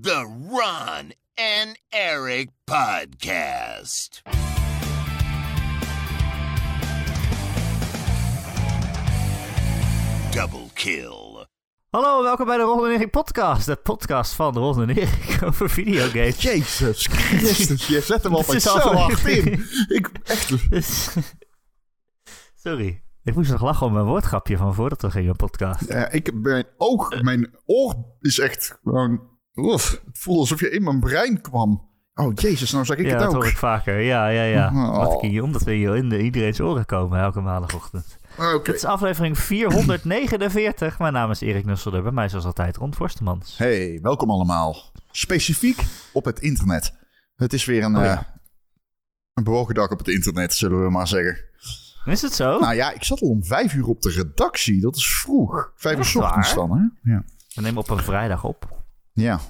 The Ron and Eric Podcast. Double kill. Hallo, welkom bij de Ron en Erik podcast. De podcast van Ron en Erik over videogames. Jezus Christus, je zet hem altijd is zo hard in. Ik, echt, Sorry, ik moest nog lachen om mijn woordgrapje van voordat we gingen podcast. ja, ik, mijn oog, mijn oor is echt gewoon... Oef, het voelde alsof je in mijn brein kwam. Oh jezus, nou zeg ik ja, het dat ook. hoor ik vaker. Ja, ja, ja. Oh. Wat ik hier, omdat we hier in de, iedereen's oren komen elke maandagochtend. Oké. Dit is aflevering 449. Mijn naam is Erik Nusselder. Bij mij zoals altijd Ron Forstemans. Hey, welkom allemaal. Specifiek op het internet. Het is weer een, Oh ja. eh, een bewogen dag op het internet, zullen we maar zeggen. Is het zo? Nou ja, ik zat al om vijf uur op de redactie. Dat is vroeg. Vijf uur Echt ochtends waar? dan, hè? Ja. We nemen op een vrijdag op. ja.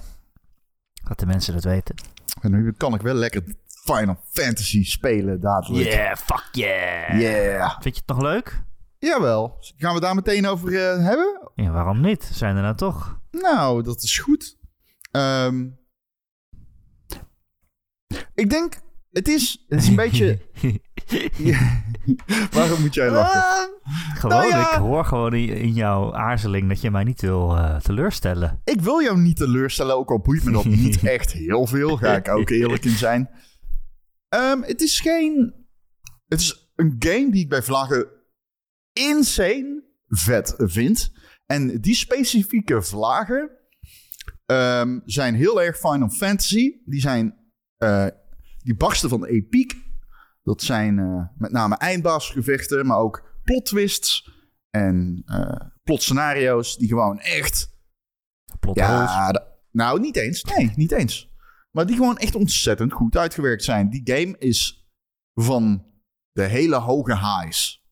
Dat de mensen dat weten. En nu kan ik wel lekker Final Fantasy spelen dadelijk. Yeah, fuck yeah. Yeah. Vind je het nog leuk? Jawel. Gaan we daar meteen over eh, hebben? Ja, waarom niet? Zijn er nou toch? Nou, dat is goed. Ehm, ik denk, het is, het is een beetje... Ja. Waarom moet jij lachen? Gewoon, Nou ja. ik hoor gewoon in, jouw aarzeling dat je mij niet wil eh, teleurstellen. Ik wil jou niet teleurstellen, ook al boeit me dat niet echt heel veel. Ga ik ook eerlijk in zijn. Ehm, het is geen... Het is een game die ik bij vlaggen insane vet vind. En die specifieke vlaggen ehm, zijn heel erg Final Fantasy. Die zijn... eh, die barsten van epiek. Dat zijn eh, met name eindbaasgevechten, maar ook plot twists en eh plot scenario's die gewoon echt Plot ja, nou niet eens. Nee, niet eens. Maar die gewoon echt ontzettend goed uitgewerkt zijn. Die game is van de hele hoge highs.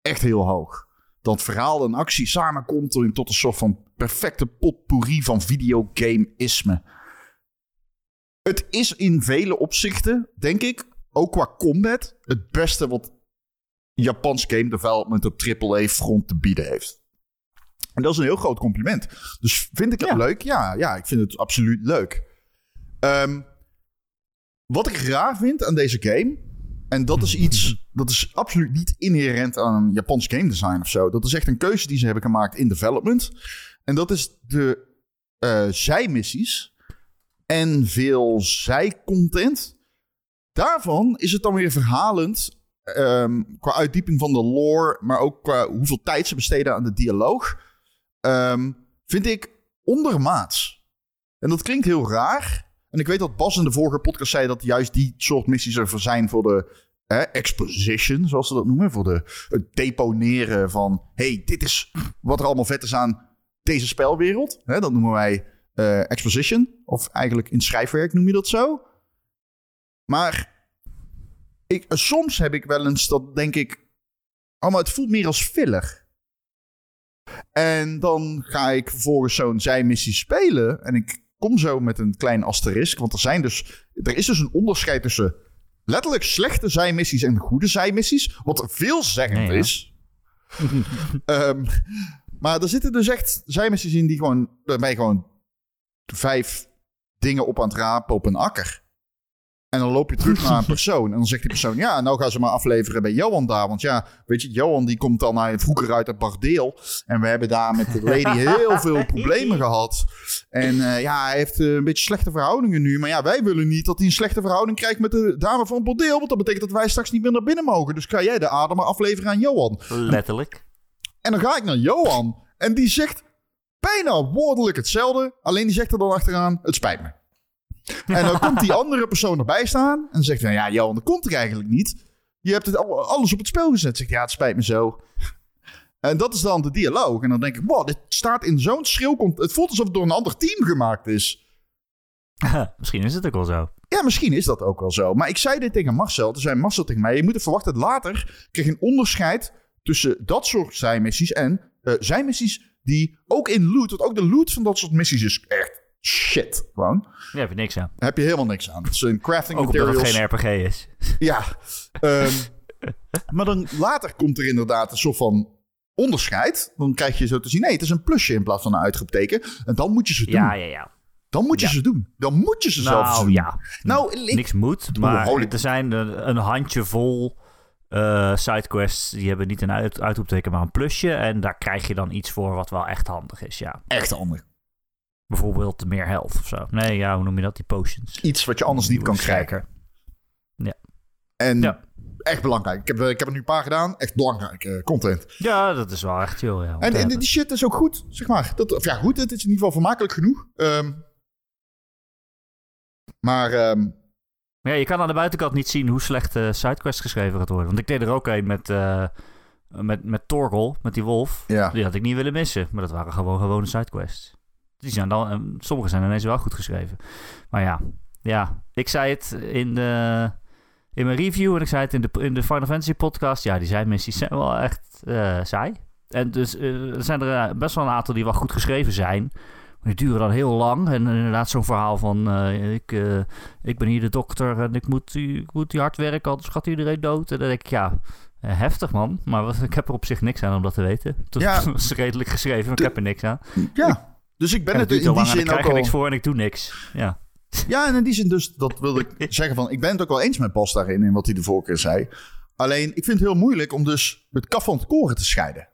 Echt heel hoog. Dat verhaal en actie samenkomt tot een soort van perfecte potpourri van videogame-isme. Het is in vele opzichten, denk ik, ook qua combat, het beste wat Japans game development op AAA-front te bieden heeft. En dat is een heel groot compliment. Dus vind ik het Ja. leuk? Ja, ja, ik vind het absoluut leuk. Ehm, wat ik raar vind aan deze game, en dat is iets, dat is absoluut niet inherent aan Japans game design of zo. Dat is echt een keuze die ze hebben gemaakt in development. En dat is de eh, zijmissies en veel zijcontent. Daarvan is het dan weer verhalend ehm, qua uitdieping van de lore, maar ook qua hoeveel tijd ze besteden aan de dialoog. Ehm, vind ik ondermaats. En dat klinkt heel raar. En ik weet dat Bas in de vorige podcast zei dat juist die soort missies er voor zijn voor de exposition, zoals ze dat noemen. Voor de, het deponeren van, hey, dit is wat er allemaal vet is aan deze spelwereld. Hè, dat noemen wij eh, exposition. Of eigenlijk in schrijfwerk noem je dat zo. Maar ik, soms heb ik wel eens dat denk ik, oh, maar het voelt meer als filler. En dan ga ik vervolgens zo'n zijmissie spelen. En ik kom zo met een klein asterisk. Want er, zijn dus, er is dus een onderscheid tussen letterlijk slechte zijmissies en goede zijmissies. Wat veelzeggend ja. is. Ehm, maar er zitten dus echt zijmissies in die gewoon... Waarbij je gewoon vijf dingen op aan het rapen op een akker. En dan loop je terug naar een persoon. En dan zegt die persoon: Ja, nou gaan ze maar afleveren bij Johan daar. Want ja, weet je, Johan die komt dan naar, vroeger uit het bordeel. En we hebben daar met de lady heel veel problemen gehad. En eh, ja, hij heeft eh, een beetje slechte verhoudingen nu. Maar ja, wij willen niet dat hij een slechte verhouding krijgt met de dame van het bordeel. Want dat betekent dat wij straks niet meer naar binnen mogen. Dus ga jij de adem maar afleveren aan Johan. Letterlijk. En dan ga ik naar Johan. En die zegt bijna woordelijk hetzelfde. Alleen die zegt er dan achteraan: Het spijt me. En dan komt die andere persoon erbij staan. En zegt hij: Ja, Johan, dat komt er eigenlijk niet. Je hebt het al- alles op het spel gezet. Zegt ja, het spijt me zo. En dat is dan de dialoog. En dan denk ik: Wow, dit staat in zo'n schreeuw. Het voelt alsof het door een ander team gemaakt is. Misschien is het ook wel zo. Ja, misschien is dat ook wel zo. Maar ik zei dit tegen Marcel. Toen zei Marcel tegen mij... je moet er verwachten dat later... krijg je een onderscheid tussen dat soort zijmissies... en eh zijmissies die ook in loot... want ook de loot van dat soort missies is echt shit. Gewoon. Daar heb je niks aan. Daar heb je helemaal niks aan. Het zijn crafting Ook omdat het materials. geen RPG is. Ja. Ehm, maar dan later komt er inderdaad een soort van onderscheid. Dan krijg je zo te zien... nee, het is een plusje in plaats van een uitroepteken. En dan moet je ze doen. Ja, ja, ja. dan moet je Ja. ze doen. Dan moet je ze zelf Nou doen. ja, Nou, ik, niks moet, maar holy- er zijn een, een handjevol eh sidequests. Die hebben niet een uit, uitroepteken, maar een plusje. En daar krijg je dan iets voor wat wel echt handig is, ja. echt handig. Bijvoorbeeld meer health of zo. Nee, ja, hoe noem je dat? Die potions. Iets wat je anders niet kan krijgen. Ja. En Ja. echt belangrijk. Ik heb, eh, ik heb er nu een paar gedaan. Echt belangrijk eh, content. Ja, dat is wel echt chill, ja. En, die shit is ook goed, zeg maar. Dat, of ja, goed, het is in ieder geval vermakelijk genoeg. Ehm, maar ehm, Maar ja, je kan aan de buitenkant niet zien hoe slecht de sidequest geschreven gaat worden. Want ik deed er ook een met, eh met, met Torgel, met die wolf. ja, Die had ik niet willen missen. Maar dat waren gewoon gewone sidequests. Die zijn dan, eh, sommige zijn ineens wel goed geschreven. Maar ja, ja, ik zei het in, de, in mijn review en ik zei het in de, in de Final Fantasy podcast. Ja, die zijn missies zijn wel echt eh, saai. En dus eh, er zijn er eh, best wel een aantal die wel goed geschreven zijn. Die duren dan heel lang. En inderdaad zo'n verhaal van... eh, ik, eh, ik ben hier de dokter en ik moet, ik moet hier hard werken, anders gaat iedereen dood. En dan denk ik, ja, eh, heftig man. Maar wat, ik heb er op zich niks aan om dat te weten. Het Ja. was redelijk geschreven, maar ik heb er niks aan. ja. Dus ik ben En het in die lang en ik zin ook krijg er niks voor en ik doe niks. Ja. Ja, en in die zin dus, dat wilde ik zeggen van... Ik ben het ook wel eens met Bas daarin, in wat hij de vorige keer zei. Alleen, ik vind het heel moeilijk om dus het kaf van het koren te scheiden.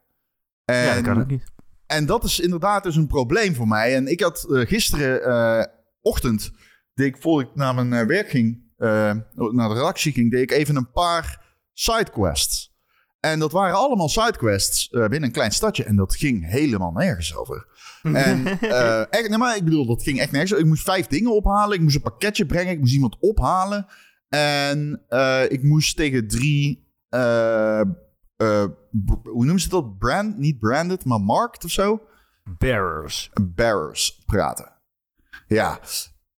En, ja, dat kan ook niet. En dat is inderdaad dus een probleem voor mij. En ik had eh, gisteren eh, ochtend, deed ik, voor ik naar mijn eh, werk ging, naar de redactie ging, deed ik even een paar sidequests. En dat waren allemaal sidequests binnen een klein stadje. En dat ging helemaal nergens over. En eh, echt, nee, maar ik bedoel, dat ging echt nergens over. Ik moest vijf dingen ophalen. Ik moest een pakketje brengen. Ik moest iemand ophalen. En ik moest tegen drie, hoe noemen ze dat? Brand, niet branded, maar marked of zo Bearers. bearers praten. Ja.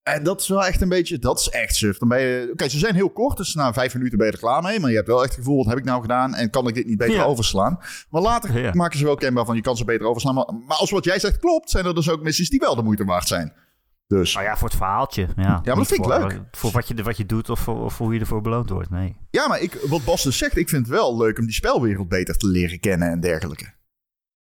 En dat is wel echt een beetje, dat is echt suf. Dan ben je, oké, ze zijn heel kort, dus na vijf minuten ben je er klaar mee. Maar je hebt wel echt het gevoel, wat heb ik nou gedaan? En kan ik dit niet beter Ja. overslaan? Maar later Ja. maken ze wel kenbaar van, je kan ze beter overslaan. Maar, maar als wat jij zegt klopt, zijn er dus ook missies die wel de moeite waard zijn. Dus, Nou ja, voor het verhaaltje. Ja, maar dat vind ik voor, leuk. Voor wat je, wat je doet of voor, of voor hoe je ervoor beloond wordt. Nee. ja, maar ik, wat Bas dus zegt, ik vind het wel leuk om die spelwereld beter te leren kennen en dergelijke.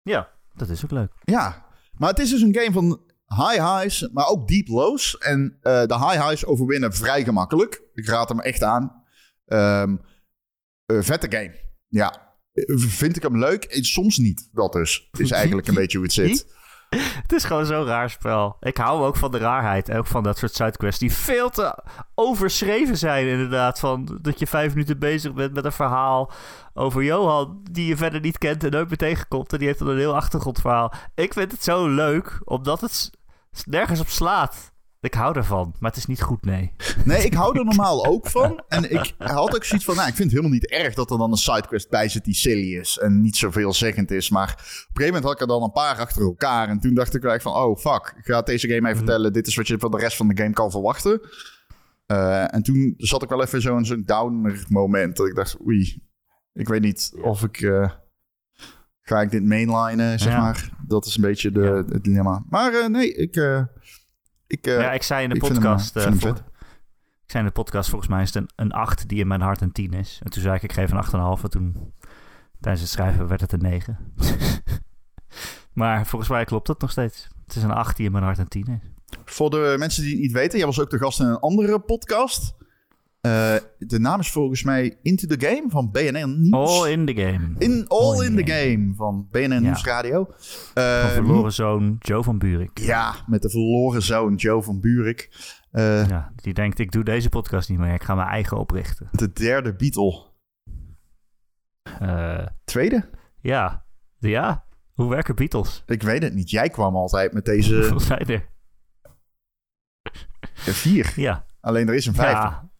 Ja, dat is ook leuk. Ja, maar het is dus een game van high highs, maar ook deep lows. En eh, de high highs overwinnen vrij gemakkelijk. Ik raad hem echt aan. Eh, vette game. Ja, vind ik hem leuk? Eh, Soms niet. Dat dus. Is eigenlijk een beetje hoe het zit. Het is gewoon zo'n raar spel. Ik hou ook van de raarheid. en Ook van dat soort sidequests die veel te overschreven zijn inderdaad. Van dat je vijf minuten bezig bent met een verhaal over Johan... die je verder niet kent en nooit meer tegenkomt. En die heeft dan een heel achtergrondverhaal. Ik vind het zo leuk, omdat het nergens op slaat. Ik hou ervan, maar het is niet goed, nee. Nee, ik hou er normaal ook van. En ik had ook zoiets van, nou, ik vind het helemaal niet erg dat er dan een sidequest bij zit die silly is. En niet zoveel zeggend is. Maar op een gegeven moment had ik er dan een paar achter elkaar. En toen dacht ik echt van, oh fuck, ik ga deze game even vertellen. Dit is wat je van de rest van de game kan verwachten. Eh, en toen zat ik wel even zo in zo'n downer moment. Dat ik dacht, oei, ik weet niet of ik... eh, ga ik dit mainlinen, zeg Ja. maar. Dat is een beetje de, Ja. het dilemma. Maar eh, nee, ik... ik eh, ja, ik zei in de hem, podcast... eh, eh, vind hem voor- ik zei in de podcast, volgens mij is het een, een 8 die in mijn hart een 10 is. En toen zei ik, ik geef een 8,5. En toen, tijdens het schrijven, werd het een 9. maar volgens mij klopt dat nog steeds. Het is een 8 die in mijn hart een 10 is. Voor de mensen die het niet weten, jij was ook de gast in een andere podcast. Eh, de naam is volgens mij Into the Game van BNN Nieuws. All in the game. In All, in, the game. van BNN Nieuwsradio. Eh, Van verloren zoon Joe van Buurik. Ja, met de verloren zoon Joe van Buurik. Eh, Ja, die denkt, ik doe deze podcast niet meer. Ik ga mijn eigen oprichten. De derde Beatle. Eh, Tweede? ja. Ja. Hoe werken Beatles? Ik weet het niet. Jij kwam altijd met deze Hoeveel zijn er? vier. Ja. Alleen er is een vijfde. Ja.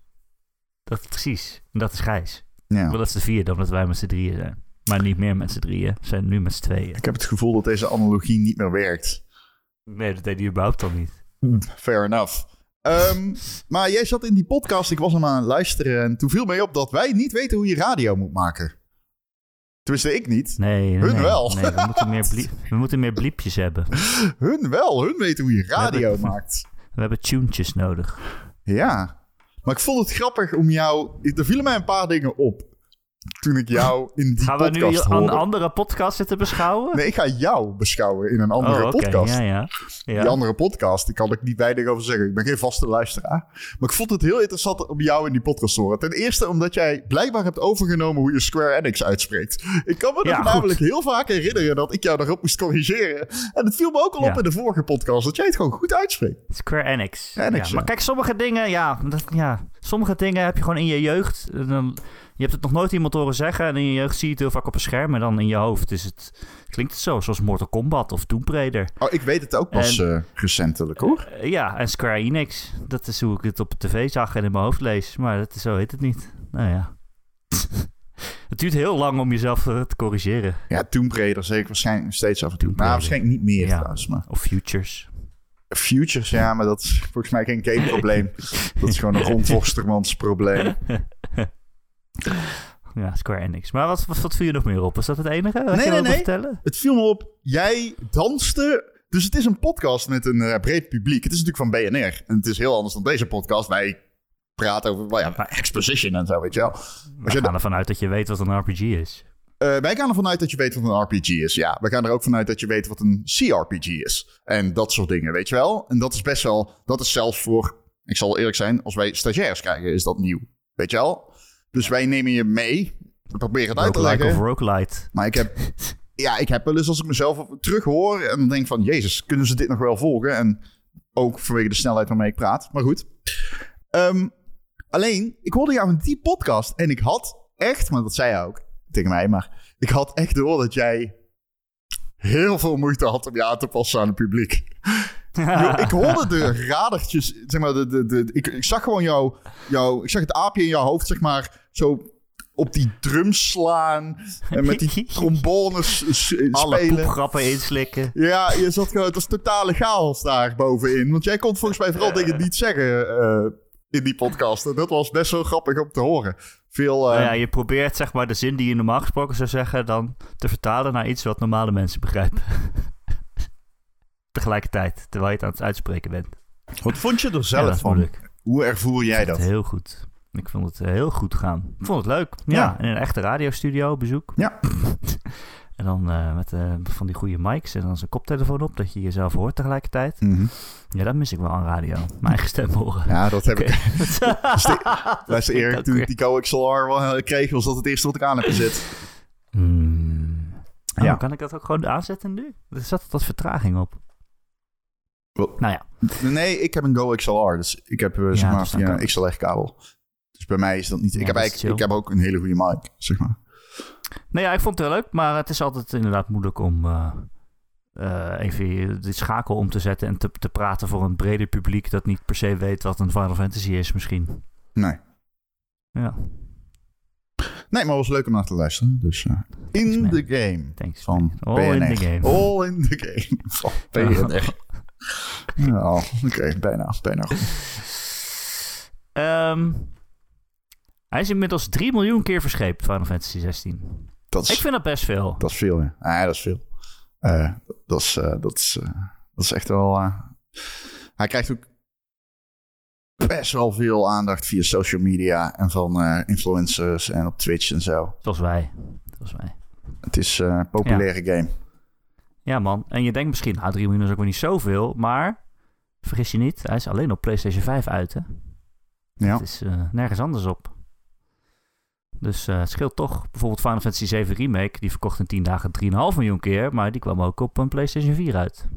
Dat precies. Dat is Gijs. Ja. Maar dat is de vierde, omdat wij met z'n drieën zijn. Maar niet meer met z'n drieën. We zijn nu met z'n tweeën. Ik heb het gevoel dat deze analogie niet meer werkt. Nee, dat deed hij überhaupt al niet. Fair enough. Ehm, maar jij zat in die podcast, ik was hem aan het luisteren en toen viel mij op dat wij niet weten hoe je radio moet maken. Tenminste, ik niet. Nee, nee, Hun nee. wel. Nee, we moeten, meer we moeten meer bliepjes hebben. Hun wel, hun weten hoe je radio hebben- maakt. We hebben tunes nodig. Ja. Maar ik vond het grappig om jou... Er vielen mij een paar dingen op. toen ik jou in die Gaan we nu podcast een hoorde. andere podcast zitten beschouwen? Nee, ik ga jou beschouwen in een andere oh, podcast. Ja, ja. ja. Die andere podcast, daar kan ik niet weinig over zeggen. Ik ben geen vaste luisteraar. Maar ik vond het heel interessant om jou in die podcast te horen. Ten eerste omdat jij blijkbaar hebt overgenomen hoe je Square Enix uitspreekt. Ik kan me Ja, nog namelijk heel vaak herinneren dat ik jou daarop moest corrigeren. En het viel me ook al op in de vorige podcast, dat jij het gewoon goed uitspreekt. Square Enix. Maar kijk, sommige dingen, ja, dat, ja, sommige dingen heb je gewoon in je jeugd. Dan, je hebt het nog nooit iemand horen zeggen. En in je jeugd zie je het heel vaak op een scherm. En dan in je hoofd is het, klinkt het zo, zoals Mortal Kombat of Tomb Raider. Oh, ik weet het ook pas eh, recentelijk hoor. Eh, ja, en Square Enix. Dat is hoe ik het op de tv zag en in mijn hoofd lees. Maar dat, is- zo heet het niet. Nou ja. het duurt heel lang om jezelf eh, te corrigeren. Ja, Tomb Raider zeker waarschijnlijk steeds af en toe. Maar Raider. waarschijnlijk niet meer Ja. trouwens. Maar Of Futures. Futures, ja, maar dat is volgens mij geen gameprobleem. dat is gewoon een Ron Vostermans probleem. Ja, Square Enix. Maar wat, wat, wat viel je nog meer op? Was dat het enige? Wat Nee, je nee, nee. vertellen? Het viel me op, jij danste. Dus het is een podcast met een eh, breed publiek. Het is natuurlijk van BNR. En het is heel anders dan deze podcast. Wij praten over well, ja, exposition en zo, weet je wel. We je gaan ervan uit dat je weet wat een RPG is. Eh, wij gaan ervan uit dat je weet wat een RPG is. Ja, we gaan er ook vanuit dat je weet wat een CRPG is. En dat soort dingen, weet je wel. En dat is best wel, dat is zelfs voor, ik zal eerlijk zijn, als wij stagiairs krijgen, is dat nieuw. Weet je wel? Dus wij nemen je mee. We proberen het uit te leggen. of roguelite. Maar ik heb, ja, ik heb wel eens als ik mezelf terug hoor en dan denk van, jezus, kunnen ze dit nog wel volgen? En ook vanwege de snelheid waarmee ik praat. Maar goed. Ehm, alleen, ik hoorde jou in die podcast en ik had echt, maar dat zei jij ook tegen mij, maar ik had echt door dat jij heel veel moeite had om je aan te passen aan het publiek. Yo, ik hoorde de radertjes, zeg maar, de, de, de, ik, ik zag gewoon jou, jou, ik zag het aapje in jouw hoofd, zeg maar, zo op die drums slaan en met die trombones s- Alle spelen. poepgrappen inslikken. Ja, je zat gewoon, het was totale chaos daar bovenin. Want jij kon volgens mij vooral dingen niet zeggen eh, in die podcast. En dat was best wel grappig om te horen. Veel, eh, Nou ja, je probeert zeg maar de zin die je normaal gesproken zou zeggen... dan te vertalen naar iets wat normale mensen begrijpen. Tegelijkertijd, terwijl je het aan het uitspreken bent. wat vond je er zelf van? moeilijk. Hoe ervoer jij dat? heel goed. Ik vond het heel goed gaan. Ik vond het leuk. Ja, Ja. in een echte radiostudio bezoek. Ja. en dan eh, met eh, van die goede mics en dan zijn koptelefoon op... dat je jezelf hoort tegelijkertijd. Mhm. Ja, dat mis ik wel aan radio. Mijn eigen stem horen. Ja, dat heb ik. Vind ik Erik, ook toen ik die CoXLR eh, kreeg, was dat het eerste wat ik aan heb gezet. Hmm. Oh, Ja. Kan ik dat ook gewoon aanzetten nu? Er zat wat vertraging op. Nou ja, Nee, ik heb een Go XLR. Dus ik heb eh, zeg maar dus via een XLR-kabel. Dus bij mij is dat niet... Ja, ik, heb eigenlijk, ik heb ook een hele goede mic, zeg maar. nou ja, ik vond het heel leuk, maar het is altijd inderdaad moeilijk om eh, eh, even die schakel om te zetten en te, te praten voor een breder publiek dat niet per se weet wat een Final Fantasy is misschien. Nee. Ja, Nee, maar het was leuk om naar te luisteren. Dus eh, in the game thanks. van All PNR. in the game. All in the game van PNR. Ja, oké, bijna, bijna goed. Ehm, hij is inmiddels 3 miljoen keer verscheept, Final Fantasy 16. Dat Ik is, vind dat best veel. dat is veel, ja. Ah, dat is veel. Eh, dat, is, eh, dat, is, eh, dat is echt wel... hij krijgt ook best wel veel aandacht via social media en van influencers en op Twitch en zo. Zoals wij. Zoals wij. Het is een populaire game. Ja, man. En je denkt misschien, nou, 3 miljoen is ook weer niet zoveel. Maar, vergis je niet, hij is alleen op PlayStation 5 uit, hè? Ja. Het is nergens anders op. Dus eh, het scheelt toch. Bijvoorbeeld Final Fantasy 7 Remake, die verkocht in 10 dagen 3,5 miljoen keer. Maar die kwam ook op een PlayStation 4 uit.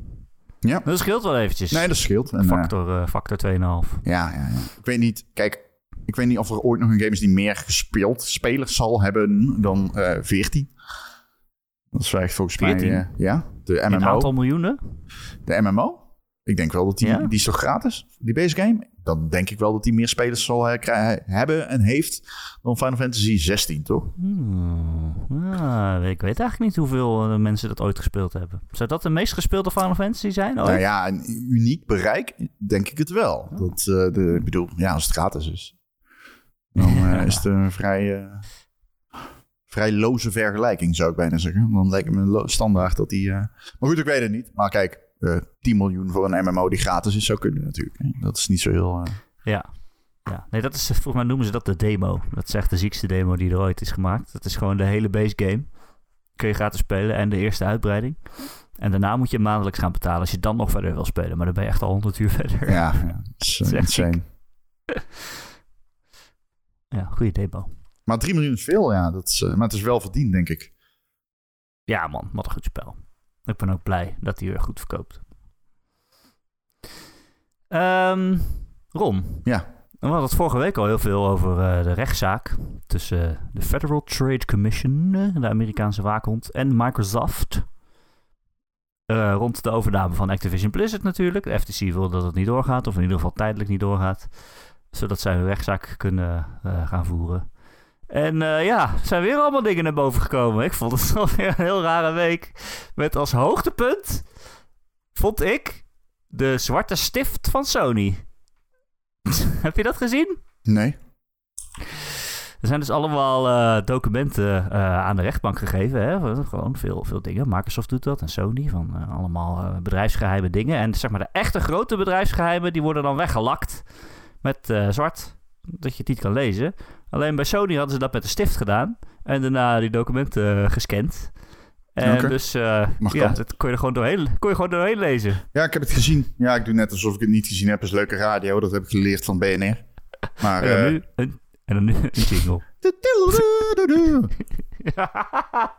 Ja. Dat scheelt wel eventjes. Nee, dat scheelt. En, eh, factor, eh, factor 2,5. Ja, ja, ja. Ik weet niet. Kijk, ik weet niet of er ooit nog een game is die meer gespeeld spelers zal hebben dan eh 14. Dat is echt volgens 14? mij. eh, ja, de Een MMO. aantal miljoenen? De MMO. Ik denk wel dat die, Ja? die is toch gratis, die base game? Dan denk ik wel dat die meer spelers zal eh, krij- hebben en heeft dan Final Fantasy 16, toch? Hmm. Ik weet eigenlijk niet hoeveel eh, mensen dat ooit gespeeld hebben. Zou dat de meest gespeelde Final Fantasy zijn? ooit? Nou ja, een uniek bereik, denk ik het wel. Dat, eh, de, ik bedoel, ja, als het gratis is, dan eh, is het een vrij, eh, vrij loze vergelijking, zou ik bijna zeggen. Dan lijkt het me standaard dat die... eh, Maar goed, ik weet het niet. Maar kijk, eh 10 miljoen voor een MMO die gratis is, zou kunnen natuurlijk. Dat is niet zo heel... eh, Ja. Ja, nee, dat is, volgens mij noemen ze dat de demo. Dat is echt de ziekste demo die er ooit is gemaakt. Dat is gewoon de hele base game. Kun je gratis spelen en de eerste uitbreiding. En daarna moet je maandelijks gaan betalen als je dan nog verder wil spelen. Maar dan ben je echt al 100 uur verder. Ja, ja dat is, Dat is echt insane. Ja, goede demo. Maar 3 miljoen is veel, ja. Dat is, eh, maar het is wel verdiend, denk ik. Ja man, wat een goed spel. Ik ben ook blij dat hij weer goed verkoopt. Ehm, Ron, Ja. we hadden het vorige week al heel veel over eh, de rechtszaak tussen eh, de Federal Trade Commission, eh, de Amerikaanse waakhond, en Microsoft. Rond de overname van Activision Blizzard natuurlijk. De FTC wil dat het niet doorgaat, of in ieder geval tijdelijk niet doorgaat. Zodat zij hun rechtszaak kunnen gaan voeren. En eh, ja, er zijn weer allemaal dingen naar boven gekomen. Ik vond het wel weer een heel rare week. Met als hoogtepunt, vond ik, de zwarte stift van Sony. Heb je dat gezien? Nee. Er zijn dus allemaal eh, documenten eh, aan de rechtbank gegeven. Hè? Gewoon veel, veel dingen. Microsoft doet dat en Sony. Van allemaal eh, bedrijfsgeheime dingen. En zeg maar de echte grote bedrijfsgeheimen... die worden dan weggelakt met zwart. Dat je het niet kan lezen. Alleen bij Sony hadden ze dat met een stift gedaan. En daarna die documenten eh, gescand. En dus eh, ja, dat kon je er gewoon doorheen, kon je gewoon doorheen lezen. Ja, ik heb het gezien. Ja, ik doe net alsof ik het niet gezien heb. Het is leuke radio. Dat heb ik geleerd van BNR. Maar... En dan eh, nu een, en dan nu een jingle.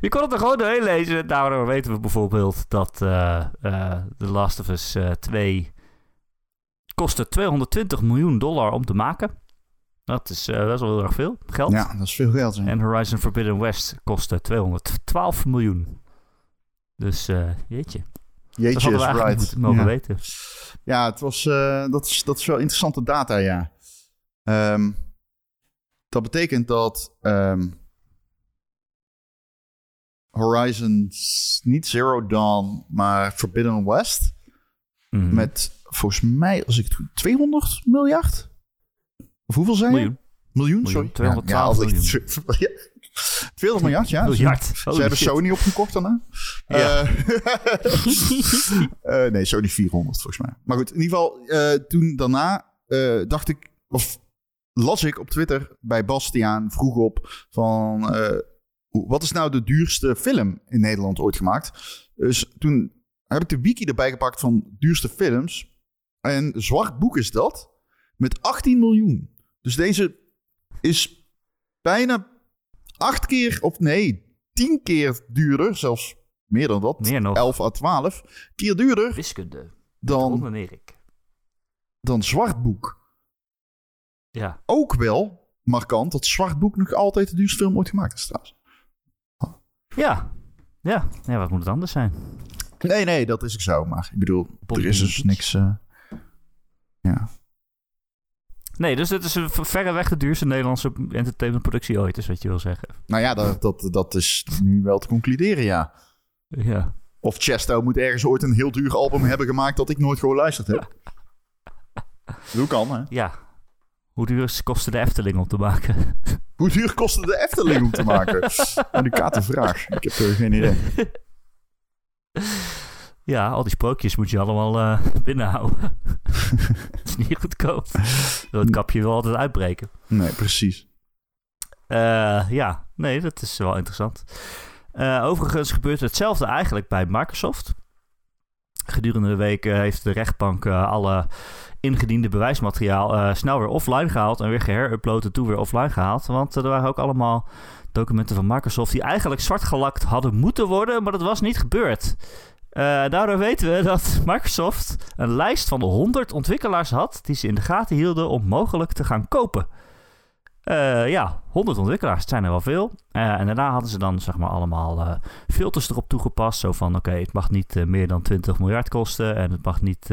Je kon het er gewoon doorheen lezen. Daardoor weten we bijvoorbeeld dat eh The Last of Us eh, 2 kostte 220 miljoen dollar om te maken. Dat is eh, best wel heel erg veel geld. Ja, dat is veel geld. hè. En Horizon Forbidden West kostte 212 miljoen. Dus eh, jeetje. Dat Jeetje hadden is we eigenlijk right. moeten mogen ja. weten. Ja, het was, eh, dat, is, dat is wel interessante data, ja. Ehm, dat betekent dat ehm, Horizon, niet Zero Dawn, maar Forbidden West... Mhm. met volgens mij, als ik het goed... 200 miljard? Of hoeveel zijn miljoen. Miljoen, Miljoen, sorry. 212 als ik- miljoen. Ja, 200 miljard, ja. Miljard. Ze Holy hebben. Sony opgekocht daarna. Ja. Eh, eh, nee, Sony 400 volgens mij. Maar goed, in ieder geval, eh, toen daarna dacht ik, of las ik op Twitter bij Bastiaan vroeg op van, wat is nou de duurste film in Nederland ooit gemaakt? Dus toen heb ik de wiki erbij gepakt van duurste films. En Zwart Boek is dat, met 18 miljoen. Dus deze is bijna acht keer, of nee, tien keer duurder, zelfs meer dan dat. Meer nog. 11 à 12 keer duurder Wiskunde. Dan, Erik. dan Zwart Boek. Ja. Ook wel markant dat Zwart Boek nog altijd de duurste film ooit gemaakt is trouwens. Ja. Ja. Ja, wat moet het anders zijn? Nee, nee, dat is ook zo. Maar ik bedoel, er is dus niks... eh, ja. Nee, dus dit is een ver- verreweg de duurste Nederlandse entertainmentproductie ooit, is wat je wil zeggen. Nou ja, dat, dat, dat is nu wel te concluderen, ja. Ja. Of Chesto moet ergens ooit een heel duur album hebben gemaakt dat ik nooit geluisterd heb. Hoe kan, hè? Ja. Hoe duur kostte de Efteling om te maken? Hoe duur kostte de Efteling om te maken? Een vraag. Ik heb er geen idee. ja, al die sprookjes moet je allemaal eh, binnenhouden. Het is niet goedkoop. Dat kapje wil altijd uitbreken. Nee, precies. Eh, ja, nee, dat is wel interessant. Eh, overigens gebeurt hetzelfde eigenlijk bij Microsoft. Gedurende de week heeft de rechtbank alle ingediende bewijsmateriaal snel weer offline gehaald en weer geherupload en toen weer offline gehaald. Want er waren ook allemaal documenten van Microsoft die eigenlijk zwart gelakt hadden moeten worden, maar dat was niet gebeurd. Eh, daardoor weten we dat Microsoft een lijst van 100 ontwikkelaars had die ze in de gaten hielden om mogelijk te gaan kopen. Eh, ja, 100 ontwikkelaars, het zijn er wel veel. Eh, en daarna hadden ze dan zeg maar allemaal filters erop toegepast. Zo van, oké, het mag niet meer dan 20 miljard kosten. En het mag niet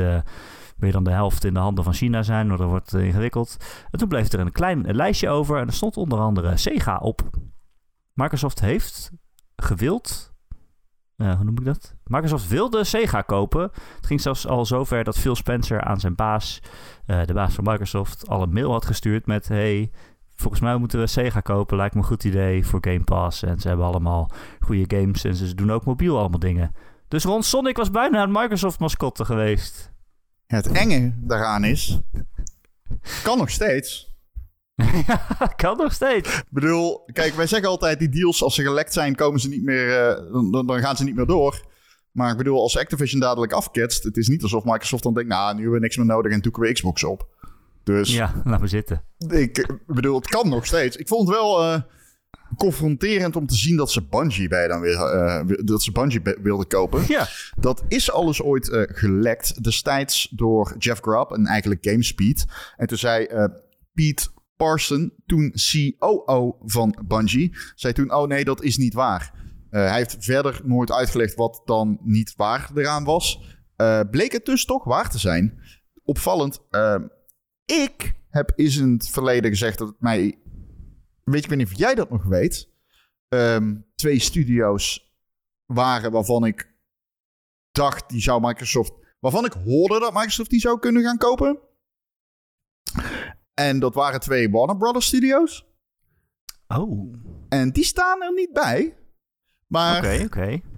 meer dan de helft in de handen van China zijn. Want dat wordt ingewikkeld. En toen bleef er een klein lijstje over. En er stond onder andere Sega op. Microsoft heeft gewild... hoe noem ik dat? Microsoft wilde Sega kopen. Het ging zelfs al zover dat Phil Spencer aan zijn baas... eh, de baas van Microsoft, al een mail had gestuurd met... Hey, volgens mij moeten we Sega kopen. Lijkt me een goed idee voor Game Pass. En ze hebben allemaal goede games. En ze doen ook mobiel allemaal dingen. Dus Ron Sonic was bijna een Microsoft mascotte geweest. Het enge daaraan is Kan nog steeds. kan nog steeds. Ik bedoel, kijk, wij zeggen altijd die deals, als ze gelekt zijn, komen ze niet meer, eh, dan, dan gaan ze niet meer door. Maar ik bedoel, als Activision dadelijk afketst, het is niet alsof Microsoft dan denkt, nou, nu hebben we niks meer nodig en toeken we Xbox op. Dus Ja, laat maar zitten. ik bedoel, het kan nog steeds. Ik vond het wel eh, confronterend om te zien dat ze Bungie bij dan weer, eh, dat ze Bungie wilden kopen. Ja. Dat is alles ooit eh, gelekt. Destijds door Jeff Grubb en eigenlijk GameSpeed. En toen zei Pete Parson, toen COO van Bungie, zei toen: Oh nee, dat is niet waar. Eh, hij heeft verder nooit uitgelegd wat dan niet waar eraan was. Eh, bleek het dus toch waar te zijn. Opvallend. eh, ik heb in het verleden gezegd dat het mij. Weet je, ik weet niet of jij dat nog weet. ehm, twee studio's waren waarvan ik dacht die zou Microsoft. Waarvan ik hoorde dat Microsoft die zou kunnen gaan kopen. En dat waren twee Warner Brothers Studios. Oh, En die staan er niet bij. Maar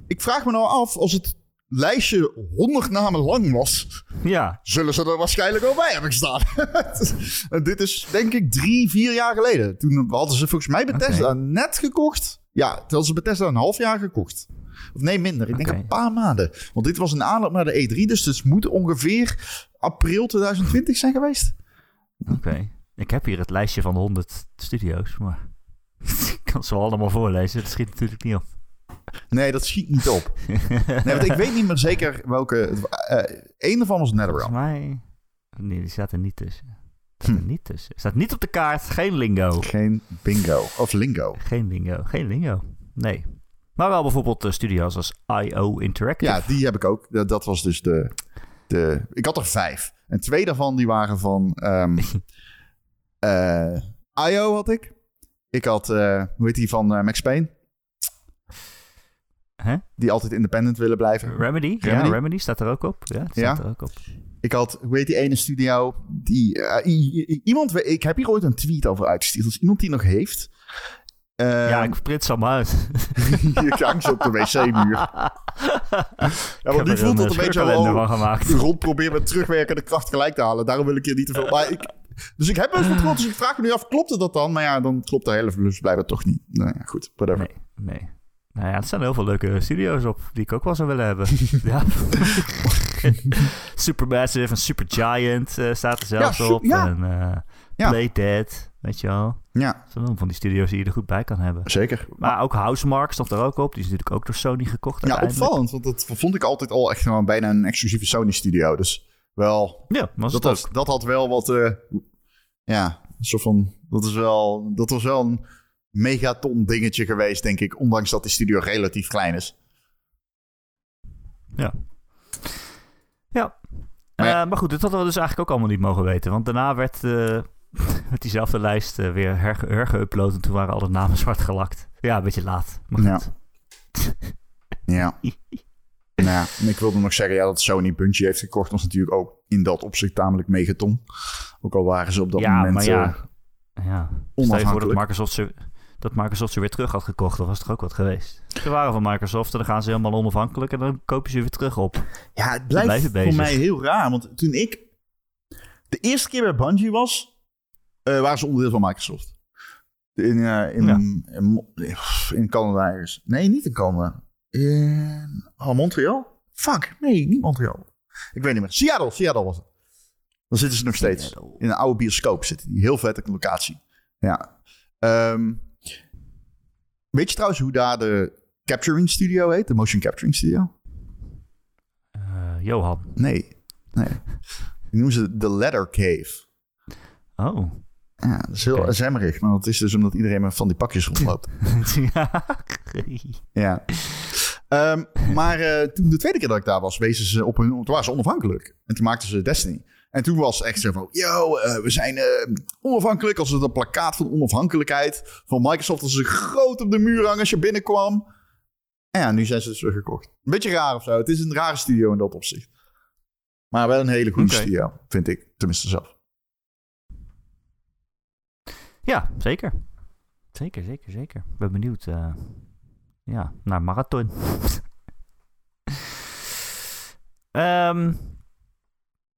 ik vraag me nou af, als het lijstje 100 namen lang was, Ja, zullen ze er waarschijnlijk wel bij hebben gestaan. dit is denk ik drie, vier jaar geleden. Toen hadden ze volgens mij Bethesda net gekocht. Ja, toen hadden ze Bethesda een half jaar gekocht. Of nee, minder. Ik denk een paar maanden. Want dit was een aanloop naar de E3, dus het moet ongeveer april 2020 zijn geweest. oké. Ik heb hier het lijstje van 100 studio's, maar ik kan ze allemaal voorlezen. Dat schiet natuurlijk niet op. Nee, dat schiet niet op. Nee, want ik weet niet meer zeker welke... eh Eén ervan was Volgens NetherRealm. mij... Nee, die staat er niet tussen. Staat er Hm. niet tussen. Staat niet op de kaart. Geen lingo. Geen bingo. Of lingo. Geen lingo. Geen lingo. Nee. Maar wel bijvoorbeeld uh, studio's als IO Interactive. Ja, die heb ik ook. Dat, dat was dus de, de... Ik had er vijf. En twee daarvan die waren van... ehm eh, IO had ik. Ik had... eh, hoe heet die van eh, Max Payne? Hè? Die altijd independent willen blijven. Remedy? Remedy? Ja, Remedy staat er ook op. Ja, staat Ja? er ook op. Ik had... Hoe heet die ene studio? Die... eh, iemand... Ik heb hier ooit een tweet over uitgestuurd. Als iemand die nog heeft... ja, ik print ze allemaal uit. je hangt ze op de wc-muur. Ja, want nu voelt het een eh, beetje al... rond proberen met terugwerkende kracht gelijk te halen. Daarom wil ik hier niet te veel. Maar ik, dus ik heb best wat Dus ik vraag me nu af, klopt het dat dan? Maar ja, dan klopt de hele verlust blijkbaar toch niet. Nou ja, goed, whatever. Nee, nee. Nou ja, er staan heel veel leuke studio's op die ik ook wel zou willen hebben. ja. Supermassive en Supergiant eh staat er zelfs Ja, op. ja. En eh Ja. Playdead, weet je wel. Ja, Dat van die studio's die je er goed bij kan hebben. zeker. Maar ook Housemark stond er ook op. Die is natuurlijk ook door Sony gekocht Ja, opvallend, want dat vond ik altijd al echt gewoon bijna een exclusieve Sony-studio. Dus wel, Ja, was dat, was, dat had wel wat, eh, ja, een soort van, dat, is wel, dat was wel een megaton dingetje geweest, denk ik. Ondanks dat die studio relatief klein is. Ja. Ja. Maar ja. Eh, maar goed, dit hadden we dus eigenlijk ook allemaal niet mogen weten. Want daarna werd, werd diezelfde lijst eh, weer herge- hergeüpload. En toen waren alle namen zwart gelakt. Ja, een beetje laat. Maar Ja. goed. Ja. nou ja, en ik wilde nog zeggen, ja, dat Sony Bungie heeft gekocht, was natuurlijk ook in dat opzicht tamelijk megaton. Ook al waren ze op dat ja, moment maar ja. ja. Stel je voor dat onafhankelijk. Microsoft, dat Microsoft ze weer terug had gekocht. Dan was toch ook wat geweest. Ze waren van Microsoft en dan gaan ze helemaal onafhankelijk. En dan koop je ze weer terug op. Ja, het blijft voor bezig. mij heel raar. Want toen ik de eerste keer bij Bungie was, eh, waren ze onderdeel van Microsoft. In, eh, in, Ja. in, in Canada ergens. Nee, niet in Canada. In oh, Montreal? Fuck, nee, niet Montreal. Ik weet niet meer. Seattle, Seattle was het. Dan zitten ze nog steeds. In een oude bioscoop zitten die. Heel vette locatie. Ja. Ehm, weet je trouwens hoe daar de capturing studio heet? De motion capturing studio? Eh, Johan. Nee. nee. Die noemen ze de Leather Cave. Oh. Ja, dat is heel zemmerig. Maar dat is dus omdat iedereen met van die pakjes rondloopt. ja. ja. Ehm, maar eh, toen de tweede keer dat ik daar was, wezen ze op hun... Toen waren ze onafhankelijk. En toen maakten ze Destiny. En toen was het echt zo van... Yo, eh, we zijn eh, onafhankelijk. Als het een plakkaat van onafhankelijkheid van Microsoft... als ze groot op de muur hangen als je binnenkwam. En ja, nu zijn ze dus weer gekocht. Een beetje raar of zo. Het is een rare studio in dat opzicht. Maar wel een hele goede studio, vind ik. Tenminste zelf. Ja, zeker. Zeker, zeker, zeker. Ik ben benieuwd eh, ja, naar Marathon. Ehm,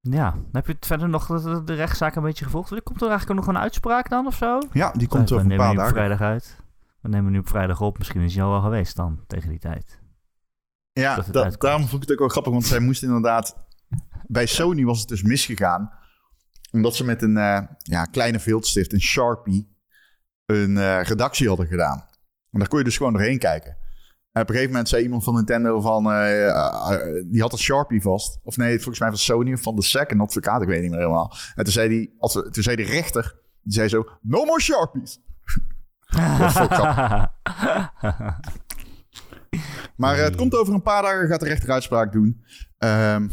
Ja, dan heb je het verder nog de, de rechtszaak een beetje gevolgd? Komt er eigenlijk ook nog een uitspraak dan of zo? Ja, die komt we over een nemen paar dagen. vrijdag uit. We nemen nu op vrijdag op. Misschien is hij al wel geweest dan, tegen die tijd. Ja, da- uitkomt. daarom vond ik het ook wel grappig, want zij moest inderdaad... Bij Sony was het dus misgegaan. Omdat ze met een eh, ja, kleine viltstift, een Sharpie, een eh, redactie hadden gedaan. En daar kon je dus gewoon doorheen kijken. En op een gegeven moment zei iemand van Nintendo van... eh, eh, eh, die had een Sharpie vast. Of nee, volgens mij van Sony of van de SEC, een advocaat, ik weet niet meer helemaal. En toen zei die, als, toen zei die rechter, die zei zo... No more Sharpies! Maar het komt over een paar dagen, gaat de rechter uitspraak doen. Ehm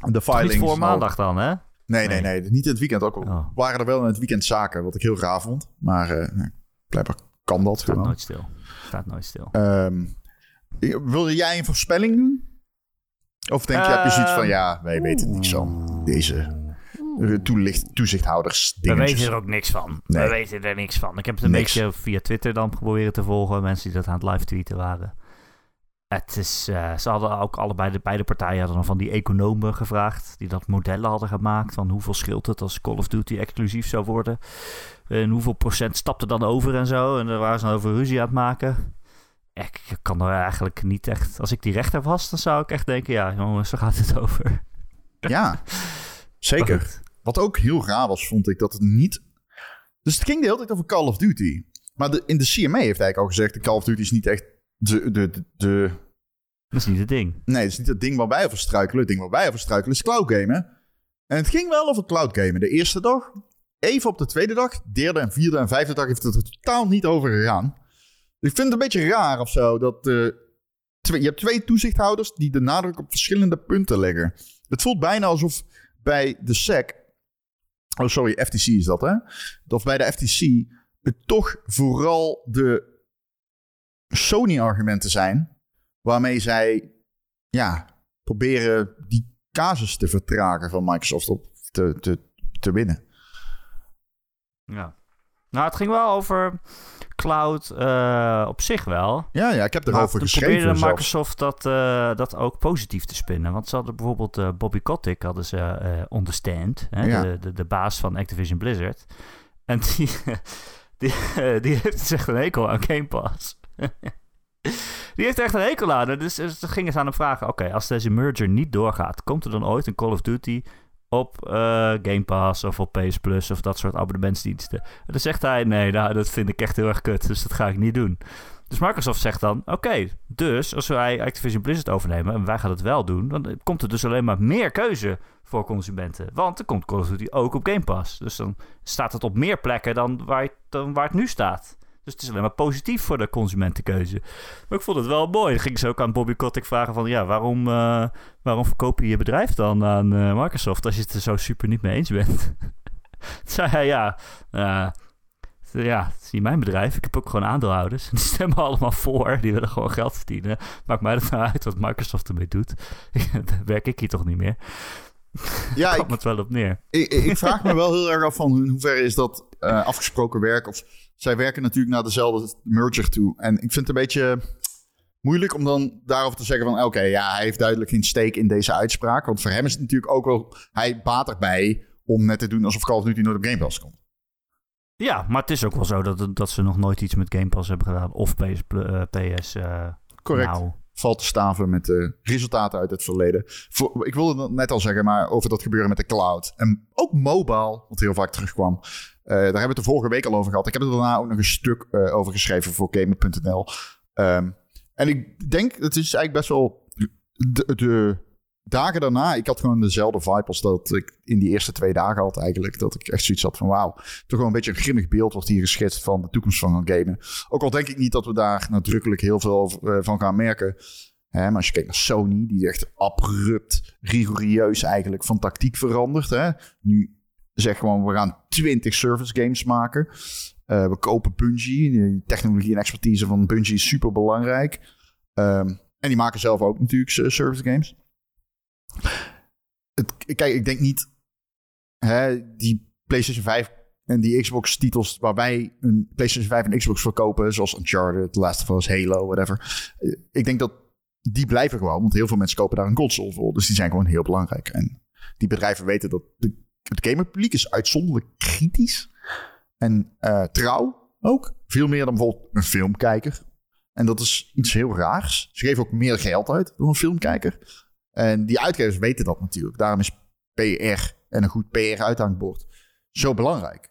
de Niet filing. voor maandag dan, hè? Nee, nee, Nee. nee. Niet in het weekend. Ook al Oh. waren er wel in het weekend zaken, wat ik heel raar vond. Maar nee, blijkbaar kan dat Staat gewoon. nooit stil. Staat nooit stil. Ehm, wilde jij een voorspelling doen? Of denk je, heb je zoiets van, ja, wij weten niks van deze eh, toelicht, toezichthouders We weten er ook niks van. Nee. We weten er niks van. Ik heb het een Niks. beetje via Twitter dan proberen te volgen. Mensen die dat aan het live tweeten waren. Het is, eh, ze hadden ook allebei, de beide partijen hadden dan van die economen gevraagd. Die dat modellen hadden gemaakt. Van hoeveel scheelt het als Call of Duty exclusief zou worden. En hoeveel procent stapte dan over en zo. En daar waren ze dan over ruzie aan het maken. Ik kan er eigenlijk niet echt... Als ik die rechter was, dan zou ik echt denken... Ja, jongens, waar gaat het over? Ja, zeker. Wat ook heel raar was, vond ik dat het niet. Dus het ging de hele tijd over Call of Duty. Maar de, in de CMA heeft eigenlijk al gezegd: de Call of Duty is niet echt de. de, de, Dat is niet het ding. nee, het is niet het ding waar wij over struikelen. Het ding waar wij over struikelen is cloud gamen. En het ging wel over cloud gamen. De eerste dag, even op de tweede dag, derde en vierde en vijfde dag heeft het er totaal niet over gegaan. Dus ik vind het een beetje raar of zo dat. eh, twee, je hebt twee toezichthouders die de nadruk op verschillende punten leggen. Het voelt bijna alsof bij de SEC. Oh, sorry, FTC is dat, hè? Of bij de FTC het toch vooral de Sony-argumenten zijn. waarmee zij ja, proberen die casus te vertragen van Microsoft op te, te, te winnen. Ja. Nou, het ging wel over cloud eh, op zich wel. Ja, ja, ik heb erover geschreven. probeerde zelfs. Microsoft dat, eh, dat ook positief te spinnen. Want ze hadden bijvoorbeeld eh, Bobby Kotick hadden ze eh on the stand. Hè, Ja. de, de, de baas van Activision Blizzard. En die, die, die heeft dus echt een hekel aan Game Pass. die heeft er echt een hekel aan. Dus, dus toen gingen ze aan hem vragen... Oké, als deze merger niet doorgaat... Komt er dan ooit een Call of Duty op eh, Game Pass of op PS Plus of dat soort abonnementsdiensten? En dan zegt hij, nee, nou, dat vind ik echt heel erg kut, dus dat ga ik niet doen. Dus Microsoft zegt dan, oké, dus als wij Activision Blizzard overnemen en wij gaan het wel doen, dan komt er dus alleen maar meer keuze voor consumenten. Want dan komt Call of Duty ook op Game Pass. Dus dan staat het op meer plekken dan waar het nu staat. Dus het is alleen maar positief voor de consumentenkeuze. Maar ik vond het wel mooi. Dan ging ze ook aan Bobby Kotick vragen van... ja, waarom, eh, waarom verkoop je je bedrijf dan aan eh, Microsoft... als je het er zo super niet mee eens bent? Zei hij, ja... eh, ja, het is niet mijn bedrijf. Ik heb ook gewoon aandeelhouders. Die stemmen allemaal voor. Die willen gewoon geld verdienen. Maakt mij er nou uit wat Microsoft ermee doet. Werk ik hier toch niet meer. Ja, ik, het wel op neer. ik, ik vraag me wel heel erg af van in hoeverre is dat eh, afgesproken werk. Of zij werken natuurlijk naar dezelfde merger toe. En ik vind het een beetje moeilijk om dan daarover te zeggen van... oké, ja, hij heeft duidelijk geen steek in deze uitspraak. Want voor hem is het natuurlijk ook wel... hij baat erbij om net te doen alsof Call of Duty nooit op Game Pass komt. Ja, maar het is ook wel zo dat, dat ze nog nooit iets met Game Pass hebben gedaan. Of PS... Pl- eh, PS eh, Correct. Nou, Valt te staven met de resultaten uit het verleden. Ik wilde het net al zeggen, maar over dat gebeuren met de cloud. En ook mobile, wat heel vaak terugkwam. Eh, daar hebben we het de vorige week al over gehad. Ik heb er daarna ook nog een stuk eh, over geschreven voor Gamer.nl. Ehm, en ik denk, het is eigenlijk best wel... De dagen daarna, ik had gewoon dezelfde vibe als dat ik in die eerste twee dagen had eigenlijk. Dat ik echt zoiets had van wauw. Toch wel een beetje een grimmig beeld wordt hier geschetst van de toekomst van gaan gamen. Ook al denk ik niet dat we daar nadrukkelijk heel veel eh, van gaan merken. Hè, maar als je kijkt naar Sony, die echt abrupt, rigoureus eigenlijk van tactiek verandert. Hè. Nu zeg gewoon, we gaan 20 service games maken. Eh, we kopen Bungie. De technologie en expertise van Bungie is super belangrijk. Ehm, en die maken zelf ook natuurlijk s- service games. Het, kijk, ik denk niet... Hè, die PlayStation 5 en die Xbox titels waar wij een PlayStation 5 en Xbox verkopen, zoals Uncharted, The Last of Us, Halo, whatever. Eh, Ik denk dat die blijven gewoon, want heel veel mensen kopen daar een console voor. Dus die zijn gewoon heel belangrijk. En die bedrijven weten dat de, het gamerpubliek is uitzonderlijk kritisch. En uh, trouw ook. Veel meer dan bijvoorbeeld een filmkijker. En dat is iets heel raars. Ze geven ook meer geld uit dan een filmkijker. En die uitgevers weten dat natuurlijk. Daarom is PR en een goed PR-uithangbord zo belangrijk.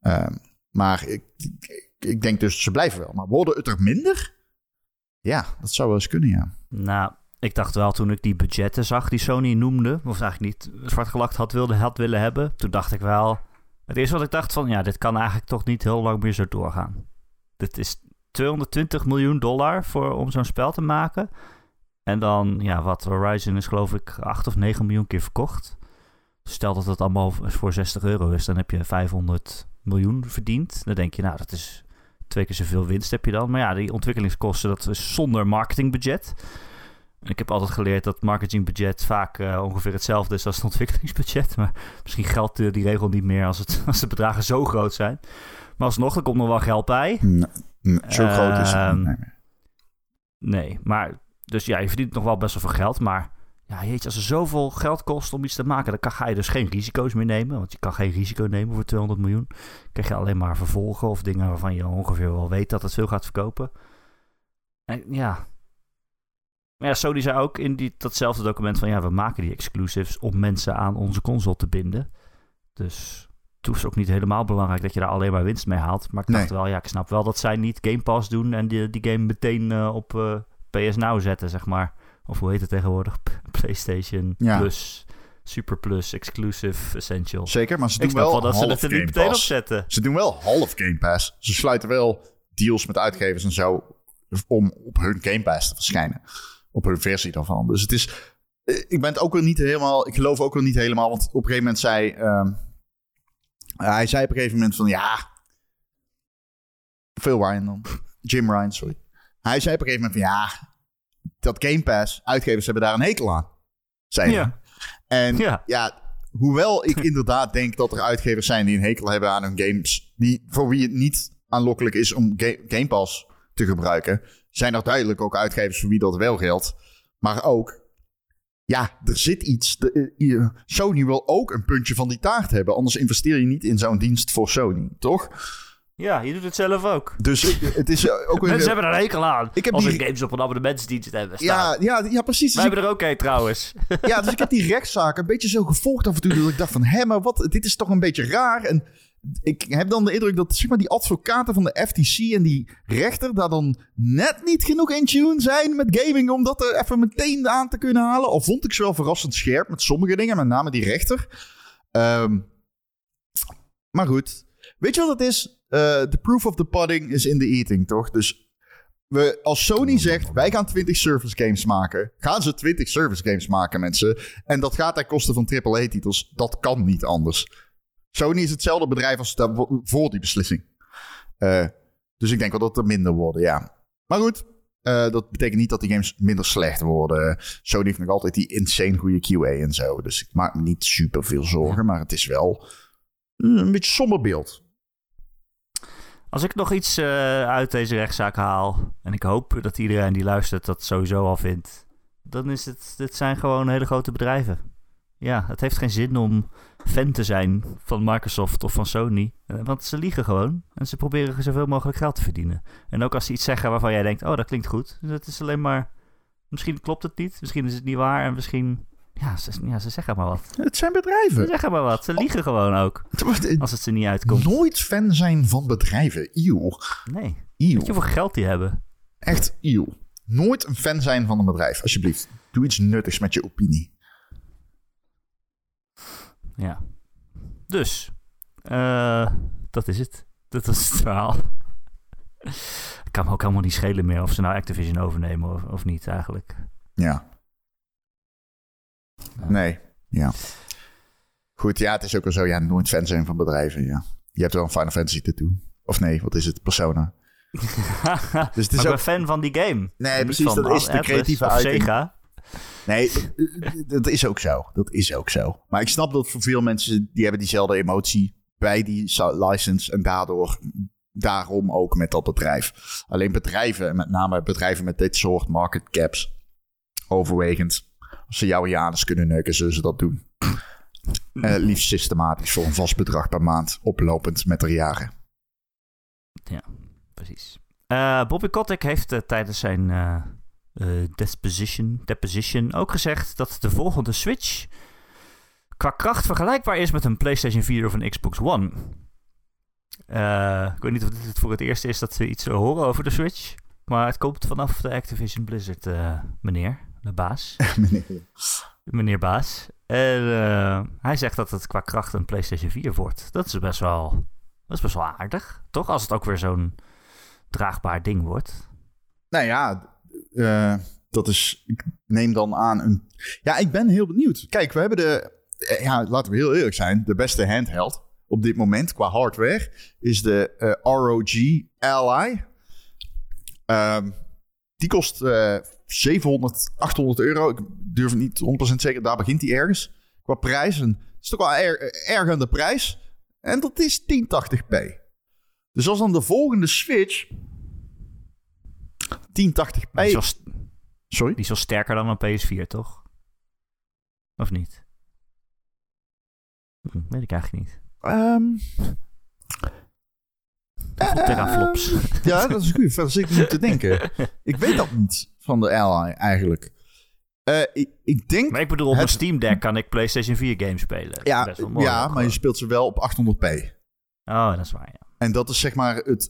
Uh, maar ik, ik, denk dus, ze blijven wel. Maar worden het er minder? Ja, dat zou wel eens kunnen, ja. Nou, ik dacht wel toen ik die budgetten zag die Sony noemde, of eigenlijk niet zwart gelakt had, wilde, had willen hebben, toen dacht ik wel. Het eerste wat ik dacht van, ja, dit kan eigenlijk toch niet heel lang meer zo doorgaan. Dit is 220 miljoen dollar voor, om zo'n spel te maken. En dan, ja, wat Horizon is geloof ik 8 of 9 miljoen keer verkocht. Stel dat het allemaal voor 60 euro is, dan heb je 500 miljoen verdiend. Dan denk je, nou, dat is twee keer zoveel winst heb je dan. Maar ja, die ontwikkelingskosten, dat is zonder marketingbudget. Ik heb altijd geleerd dat marketingbudget vaak uh, ongeveer hetzelfde is als het ontwikkelingsbudget. Maar misschien geldt die regel niet meer als, het, als de bedragen zo groot zijn. Maar alsnog, er komt nog wel geld bij. Nee, zo groot is het Ehm, niet. Nee. Nee, maar... Dus ja, je verdient nog wel best wel veel geld. Maar ja, jeetje, als er zoveel geld kost om iets te maken... dan kan, ga je dus geen risico's meer nemen. Want je kan geen risico nemen voor 200 miljoen. Dan krijg je alleen maar vervolgen of dingen waarvan je ongeveer wel weet dat het veel gaat verkopen. En ja... Maar ja, Sony zei ook in die, datzelfde document van... ja, we maken die exclusives om mensen aan onze console te binden. Dus toen is ook niet helemaal belangrijk dat je daar alleen maar winst mee haalt. Maar ik dacht Nee. wel, ja, ik snap wel dat zij niet Game Pass doen... en die, die game meteen eh, op eh, PS Now zetten, zeg maar. Of hoe heet het tegenwoordig? PlayStation Ja. Plus, Super Plus, Exclusive, Essential. Zeker, maar ze doen wel dat ze half het er niet Game meteen op Pass. zetten. Ze doen wel half Game Pass. Ze sluiten wel deals met uitgevers en zo om op hun Game Pass te verschijnen. Op hun versie daarvan. Dus het is... eh, Ik ben het ook wel niet helemaal... Ik geloof ook wel niet helemaal, want op een gegeven moment zei... ehm, hij zei op een gegeven moment van ja... Phil Ryan dan. Jim Ryan, sorry. Hij zei op een gegeven moment van ja... Dat Game Pass, uitgevers hebben daar een hekel aan. Zei hij. Ja. En Ja. ja. hoewel ik inderdaad denk dat er uitgevers zijn die een hekel hebben aan hun games, die, voor wie het niet aanlokkelijk is om Ga- Game Pass te gebruiken, zijn er duidelijk ook uitgevers voor wie dat wel geldt. Maar ook, ja, er zit iets. De, eh, eh, Sony wil ook een puntje van die taart hebben, anders investeer je niet in zo'n dienst voor Sony, toch? Ja, je doet het zelf ook. Dus het is eh, ook een. Mensen hebben er een hekel aan. Ik heb als die- games op een abonnementsdienst hebben staan. ja, ja, ja, precies. Wij Dus ik- hebben er ook een trouwens. Ja, dus ik heb die rechtszaak een beetje zo gevolgd af en toe. Dat ik dacht van, hé, maar wat, dit is toch een beetje raar. En ik heb dan de indruk dat zeg maar, die advocaten van de FTC en die rechter daar dan net niet genoeg in tune zijn met gaming om dat er even meteen aan te kunnen halen. Al vond ik ze wel verrassend scherp met sommige dingen, met name die rechter. Ehm, maar goed, weet je wat het is? Eh, the proof of the pudding is in the eating, toch? Dus we, als Sony zegt, wij gaan 20 service games maken, gaan ze 20 service games maken, mensen. En dat gaat ten koste van AAA-titels. Dat kan niet anders. Sony is hetzelfde bedrijf als voor die beslissing. Eh, dus ik denk wel dat er minder worden, ja. Maar goed, eh, dat betekent niet dat die games minder slecht worden. Sony heeft nog altijd die insane goede QA en zo. Dus ik maak me niet super veel zorgen, maar het is wel een beetje somber beeld. Als ik nog iets eh, uit deze rechtszaak haal, en ik hoop dat iedereen die luistert dat sowieso al vindt, dan is het, dit zijn gewoon hele grote bedrijven. Ja, het heeft geen zin om fan te zijn van Microsoft of van Sony, eh, want ze liegen gewoon en ze proberen zoveel mogelijk geld te verdienen. En ook als ze iets zeggen waarvan jij denkt, oh dat klinkt goed, het is alleen maar, misschien klopt het niet, misschien is het niet waar en misschien, ja, ze, ja, ze zeggen maar wat. Het zijn Ze bedrijven. zeggen maar wat, ze liegen gewoon ook, als het ze niet uitkomt. Nooit fan zijn van bedrijven. Eeuw. Nee, Eeuw. weet je hoeveel geld die hebben? Echt eeuw. Nooit een fan zijn van een bedrijf, alsjeblieft. Doe iets nuttigs met je opinie. Ja. Dus, eh, dat is het. Dat was het verhaal. Het kan me ook helemaal niet schelen meer of ze nou Activision overnemen of, of niet eigenlijk. Ja. Nee, ja. Goed, ja, het is ook wel zo. Ja, nooit fan zijn van bedrijven, ja. Je hebt wel een Final Fantasy tattoo. Of nee, wat is het? Persona. Dus het is maar ik ook... ben fan van die game. Nee, precies, dat is de creatieve uiting. Sega. Nee, dat is ook zo. Dat is ook zo. Maar ik snap dat voor veel mensen, die hebben diezelfde emotie bij die license. En daardoor, daarom ook met dat bedrijf. Alleen bedrijven, en met name bedrijven met dit soort market caps, overwegend. Als ze jouw janus kunnen neuken, zullen ze dat doen. Eh, liefst systematisch voor een vast bedrag per maand, oplopend met de jaren. Precies. Eh, Bobby Kotick heeft eh, tijdens zijn deposition, deposition ook gezegd dat de volgende Switch qua kracht vergelijkbaar is met een PlayStation 4 of een Xbox One. Ik weet niet of dit voor het eerst is dat we iets horen over de Switch. Maar het komt vanaf de Activision Blizzard meneer, de baas. meneer Baas. En eh, hij zegt dat het qua kracht een PlayStation 4 wordt. Dat is best wel, dat is best wel aardig, toch? Als het ook weer zo'n draagbaar ding wordt. Nou ja, eh, dat is. Ik neem dan aan een. Ja, ik ben heel benieuwd. Kijk, we hebben de. eh, Ja, laten we heel eerlijk zijn. De beste handheld op dit moment qua hardware is de ROG Ally. Ehm, die kost 700, 800 euro. Ik durf het niet 100% zeker. Daar begint die ergens. Qua prijs. En het is toch wel er, erg aan de prijs. En dat is 1080p. Dus als dan de volgende Switch 1080p. Die is, wel, Sorry? die is wel sterker dan een PS4, toch? Of niet? Hm, weet ik eigenlijk niet. Ehm Hoeveel teraflops? ja, dat is goed. Verder zit ik niet te denken. Ik weet dat niet van de Ally eigenlijk. Eh, ik, ik denk... maar ik bedoel, op Het- een Steam Deck kan ik PlayStation 4 games spelen. ja, Best wel mooi ja maar je speelt ze wel op 800p. Oh, dat is waar, ja. En dat is zeg maar het...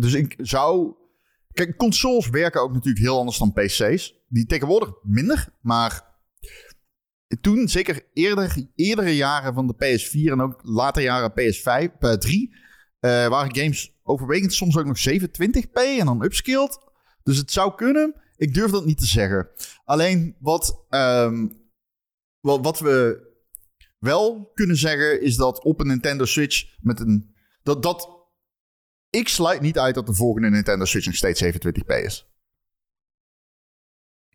Dus ik zou... Kijk, consoles werken ook natuurlijk heel anders dan PC's. Die tegenwoordig minder, maar... Toen, zeker eerder, eerdere jaren van de PS4 en ook later jaren PS5, eh, 3, eh, waren games overwegend soms ook nog 720p en dan upscaled. Dus het zou kunnen. Ik durf dat niet te zeggen. Alleen wat, ehm, wat, wat we wel kunnen zeggen is dat op een Nintendo Switch met een. Dat, dat, ik sluit niet uit dat de volgende Nintendo Switch nog steeds 720p is.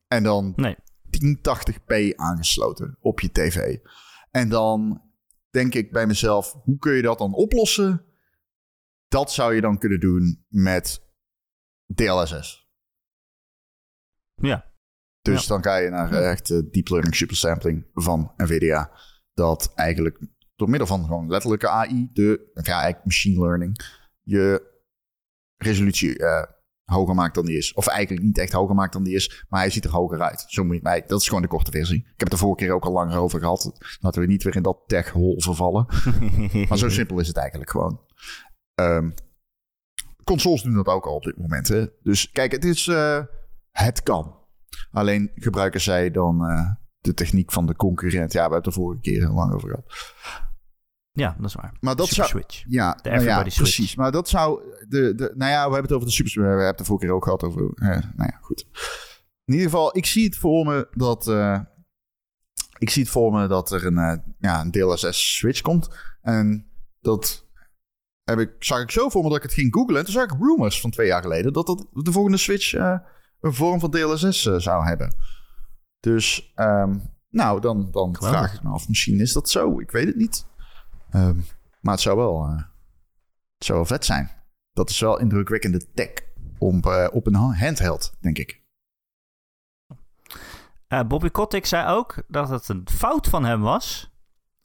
En dan Nee. 1080p aangesloten op je tv. En dan denk ik bij mezelf, hoe kun je dat dan oplossen? Dat zou je dan kunnen doen met DLSS. Ja, Dus dan ga je naar echt eh, deep learning supersampling van NVIDIA. Dat eigenlijk door middel van gewoon letterlijke AI, de, ja, eigenlijk machine learning, je resolutie eh, hoger maakt dan die is. Of eigenlijk niet echt hoger maakt dan die is, maar hij ziet er hoger uit. Zo moet je, dat is gewoon de korte versie. Ik heb het de vorige keer ook al langer over gehad. Laten we niet weer in dat tech-hol vervallen. Maar zo simpel is het eigenlijk gewoon. Ehm, consoles doen dat ook al op dit moment. Hè? Dus kijk, het is. eh, het kan. Alleen gebruiken zij dan eh, de techniek van de concurrent. Ja, we hebben het de vorige keer heel lang over gehad. ja, dat is waar. Maar dat Super zou. Switch. Ja, De nou ja Switch. precies. Maar dat zou. De, de, nou ja, we hebben het over de super. We hebben het de vorige keer ook gehad over. eh, nou ja, goed. In ieder geval, ik zie het voor me dat. ik zie het voor me dat er een, ja, een DLSS Switch komt. En dat heb ik, zag ik zo voor me dat ik het ging googlen. En toen zag ik rumors van twee jaar geleden dat, dat de volgende Switch eh, een vorm van DLSS eh, zou hebben. Dus, ehm, nou, dan, dan vraag ik me af. Misschien is dat zo. Ik weet het niet. Ehm, maar het zou wel, eh, het zou wel vet zijn. Dat is wel indrukwekkende tech om, op een handheld, denk ik. Bobby Kotick zei ook dat het een fout van hem was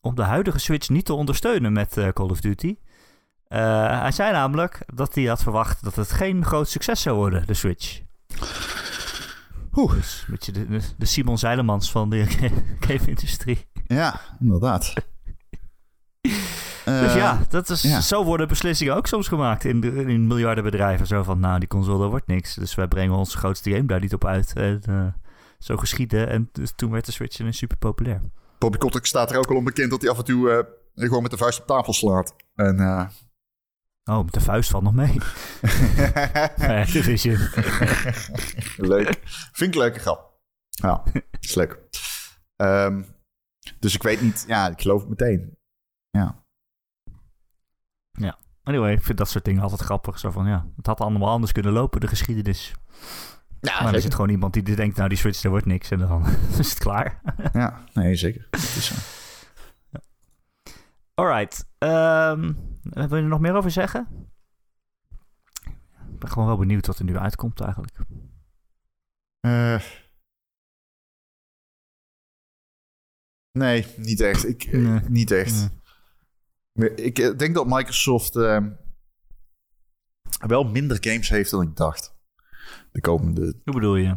om de huidige Switch niet te ondersteunen met Call of Duty. Eh, hij zei namelijk dat hij had verwacht dat het geen groot succes zou worden, de Switch. Oeh. Dus een beetje de, de, Simon Zeilemans van de game-industrie. Ja, inderdaad. dus Eh, ja, dat is, ja. zo worden beslissingen ook soms gemaakt in, de, in miljarden bedrijven. Zo van, nou, die console wordt niks. Dus wij brengen onze grootste game daar niet op uit. En eh, zo geschieden. En dus toen werd de Switch ineens super populair. Bobby Kotick staat er ook al onbekend dat hij af en toe eh, gewoon met de vuist op tafel slaat. En, eh, Oh, met de vuist valt nog mee. Activision. leuk. Vind ik een leuke grap. Ja, is leuk. Ehm, dus ik weet niet, ja, ik geloof het meteen. Ja. Anyway, ik vind dat soort dingen altijd grappig. Zo van, ja, het had allemaal anders kunnen lopen, de geschiedenis. Ja, maar er zit gewoon iemand die denkt, nou, die Switch, er wordt niks. En dan is het klaar. Ja, nee, zeker. Dat is zo. Alright. ehm wil je er nog meer over zeggen? Ik ben gewoon wel benieuwd wat er nu uitkomt eigenlijk. Eh, Nee, niet echt. Ik, eh, Nee. Niet echt. Ik eh, denk dat Microsoft eh, wel minder games heeft dan ik dacht. De komende... Hoe bedoel je?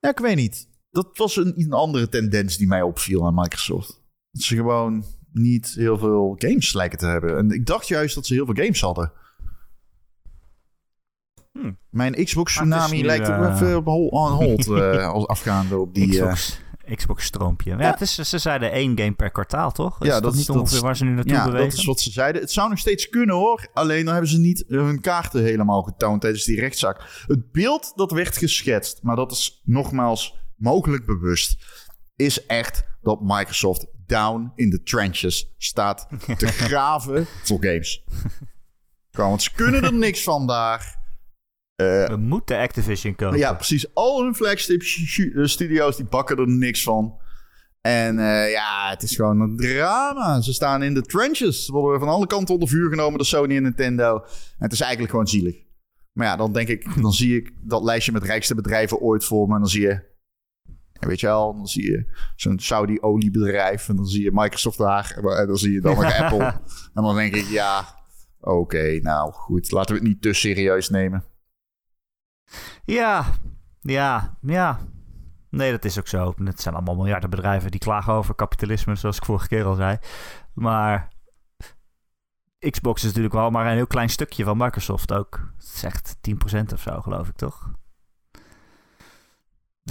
Ja, ik weet niet. Dat was een, een andere tendens die mij opviel aan Microsoft. Dat ze gewoon niet heel veel games lijken te hebben. En ik dacht juist dat ze heel veel games hadden. Hmm. Mijn Xbox is Tsunami nu, lijkt ook eh, even op hol- on hold eh, als afgaande op die... eh, Xbox, Xbox stroompje. Ja, Het is, ze zeiden één game per kwartaal, toch? Is Ja, dat dat niet is- dat ongeveer is- waar ze nu naartoe ja, bewegen? dat is wat ze zeiden. Het zou nog steeds kunnen hoor. Alleen dan hebben ze niet hun kaarten helemaal getoond tijdens die rechtszaak. Het beeld dat werd geschetst, maar dat is nogmaals mogelijk bewust, is echt dat Microsoft down in the trenches staat te graven voor games. Want ze kunnen er niks van daar. Eh, We moeten Activision kopen. ja, precies. Al hun flagship sh- sh- studio's die bakken er niks van. En eh, ja, het is gewoon een drama. Ze staan in de trenches. Ze worden van alle kanten onder vuur genomen door Sony en Nintendo. En het is eigenlijk gewoon zielig. Maar ja, dan denk ik, dan zie ik dat lijstje met rijkste bedrijven ooit voor me. En dan zie je, weet je wel, dan zie je zo'n Saudi-oliebedrijf. En dan zie je Microsoft daar. En dan zie je dan nog Apple. En dan denk ik, ja, oké, nou goed. Laten we het niet te serieus nemen. Ja, ja, ja. Nee, dat is ook zo. Het zijn allemaal miljardenbedrijven die klagen over kapitalisme, zoals ik vorige keer al zei. Maar Xbox is natuurlijk wel maar een heel klein stukje van Microsoft ook. Het is echt 10% of zo, geloof ik, toch?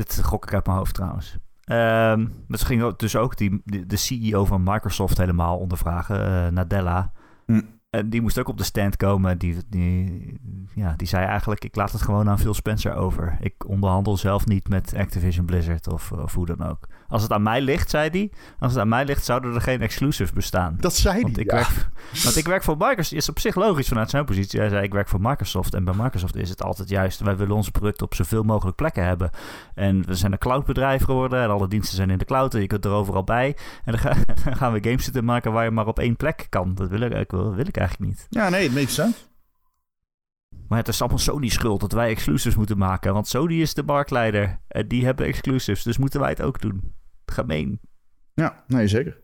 Dit gok ik uit mijn hoofd trouwens. Ehm maar ze gingen dus ook die, de, CEO van Microsoft helemaal ondervragen, eh, Nadella. Hm. En die moest ook op de stand komen. Die, die, ja, die zei eigenlijk, ik laat het gewoon aan Phil Spencer over. Ik onderhandel zelf niet met Activision Blizzard of, of hoe dan ook. Als het aan mij ligt, zei hij, als het aan mij ligt, zouden er geen exclusives bestaan. Dat zei hij, ja. werk, want ik werk voor Microsoft. Is op zich logisch vanuit zijn positie. Hij zei: Ik werk voor Microsoft. En bij Microsoft is het altijd juist. Wij willen onze producten op zoveel mogelijk plekken hebben. En we zijn een cloudbedrijf geworden. En alle diensten zijn in de cloud. En je kunt er overal bij. En dan, ga- dan gaan we games zitten maken waar je maar op één plek kan. Dat wil ik, ik wil, wil ik eigenlijk niet. Ja, nee, het makes sense. Maar het is allemaal Sony schuld dat wij exclusives moeten maken. Want Sony is de marktleider. En die hebben exclusives. Dus moeten wij het ook doen. Gemeen. Ja, nee, zeker.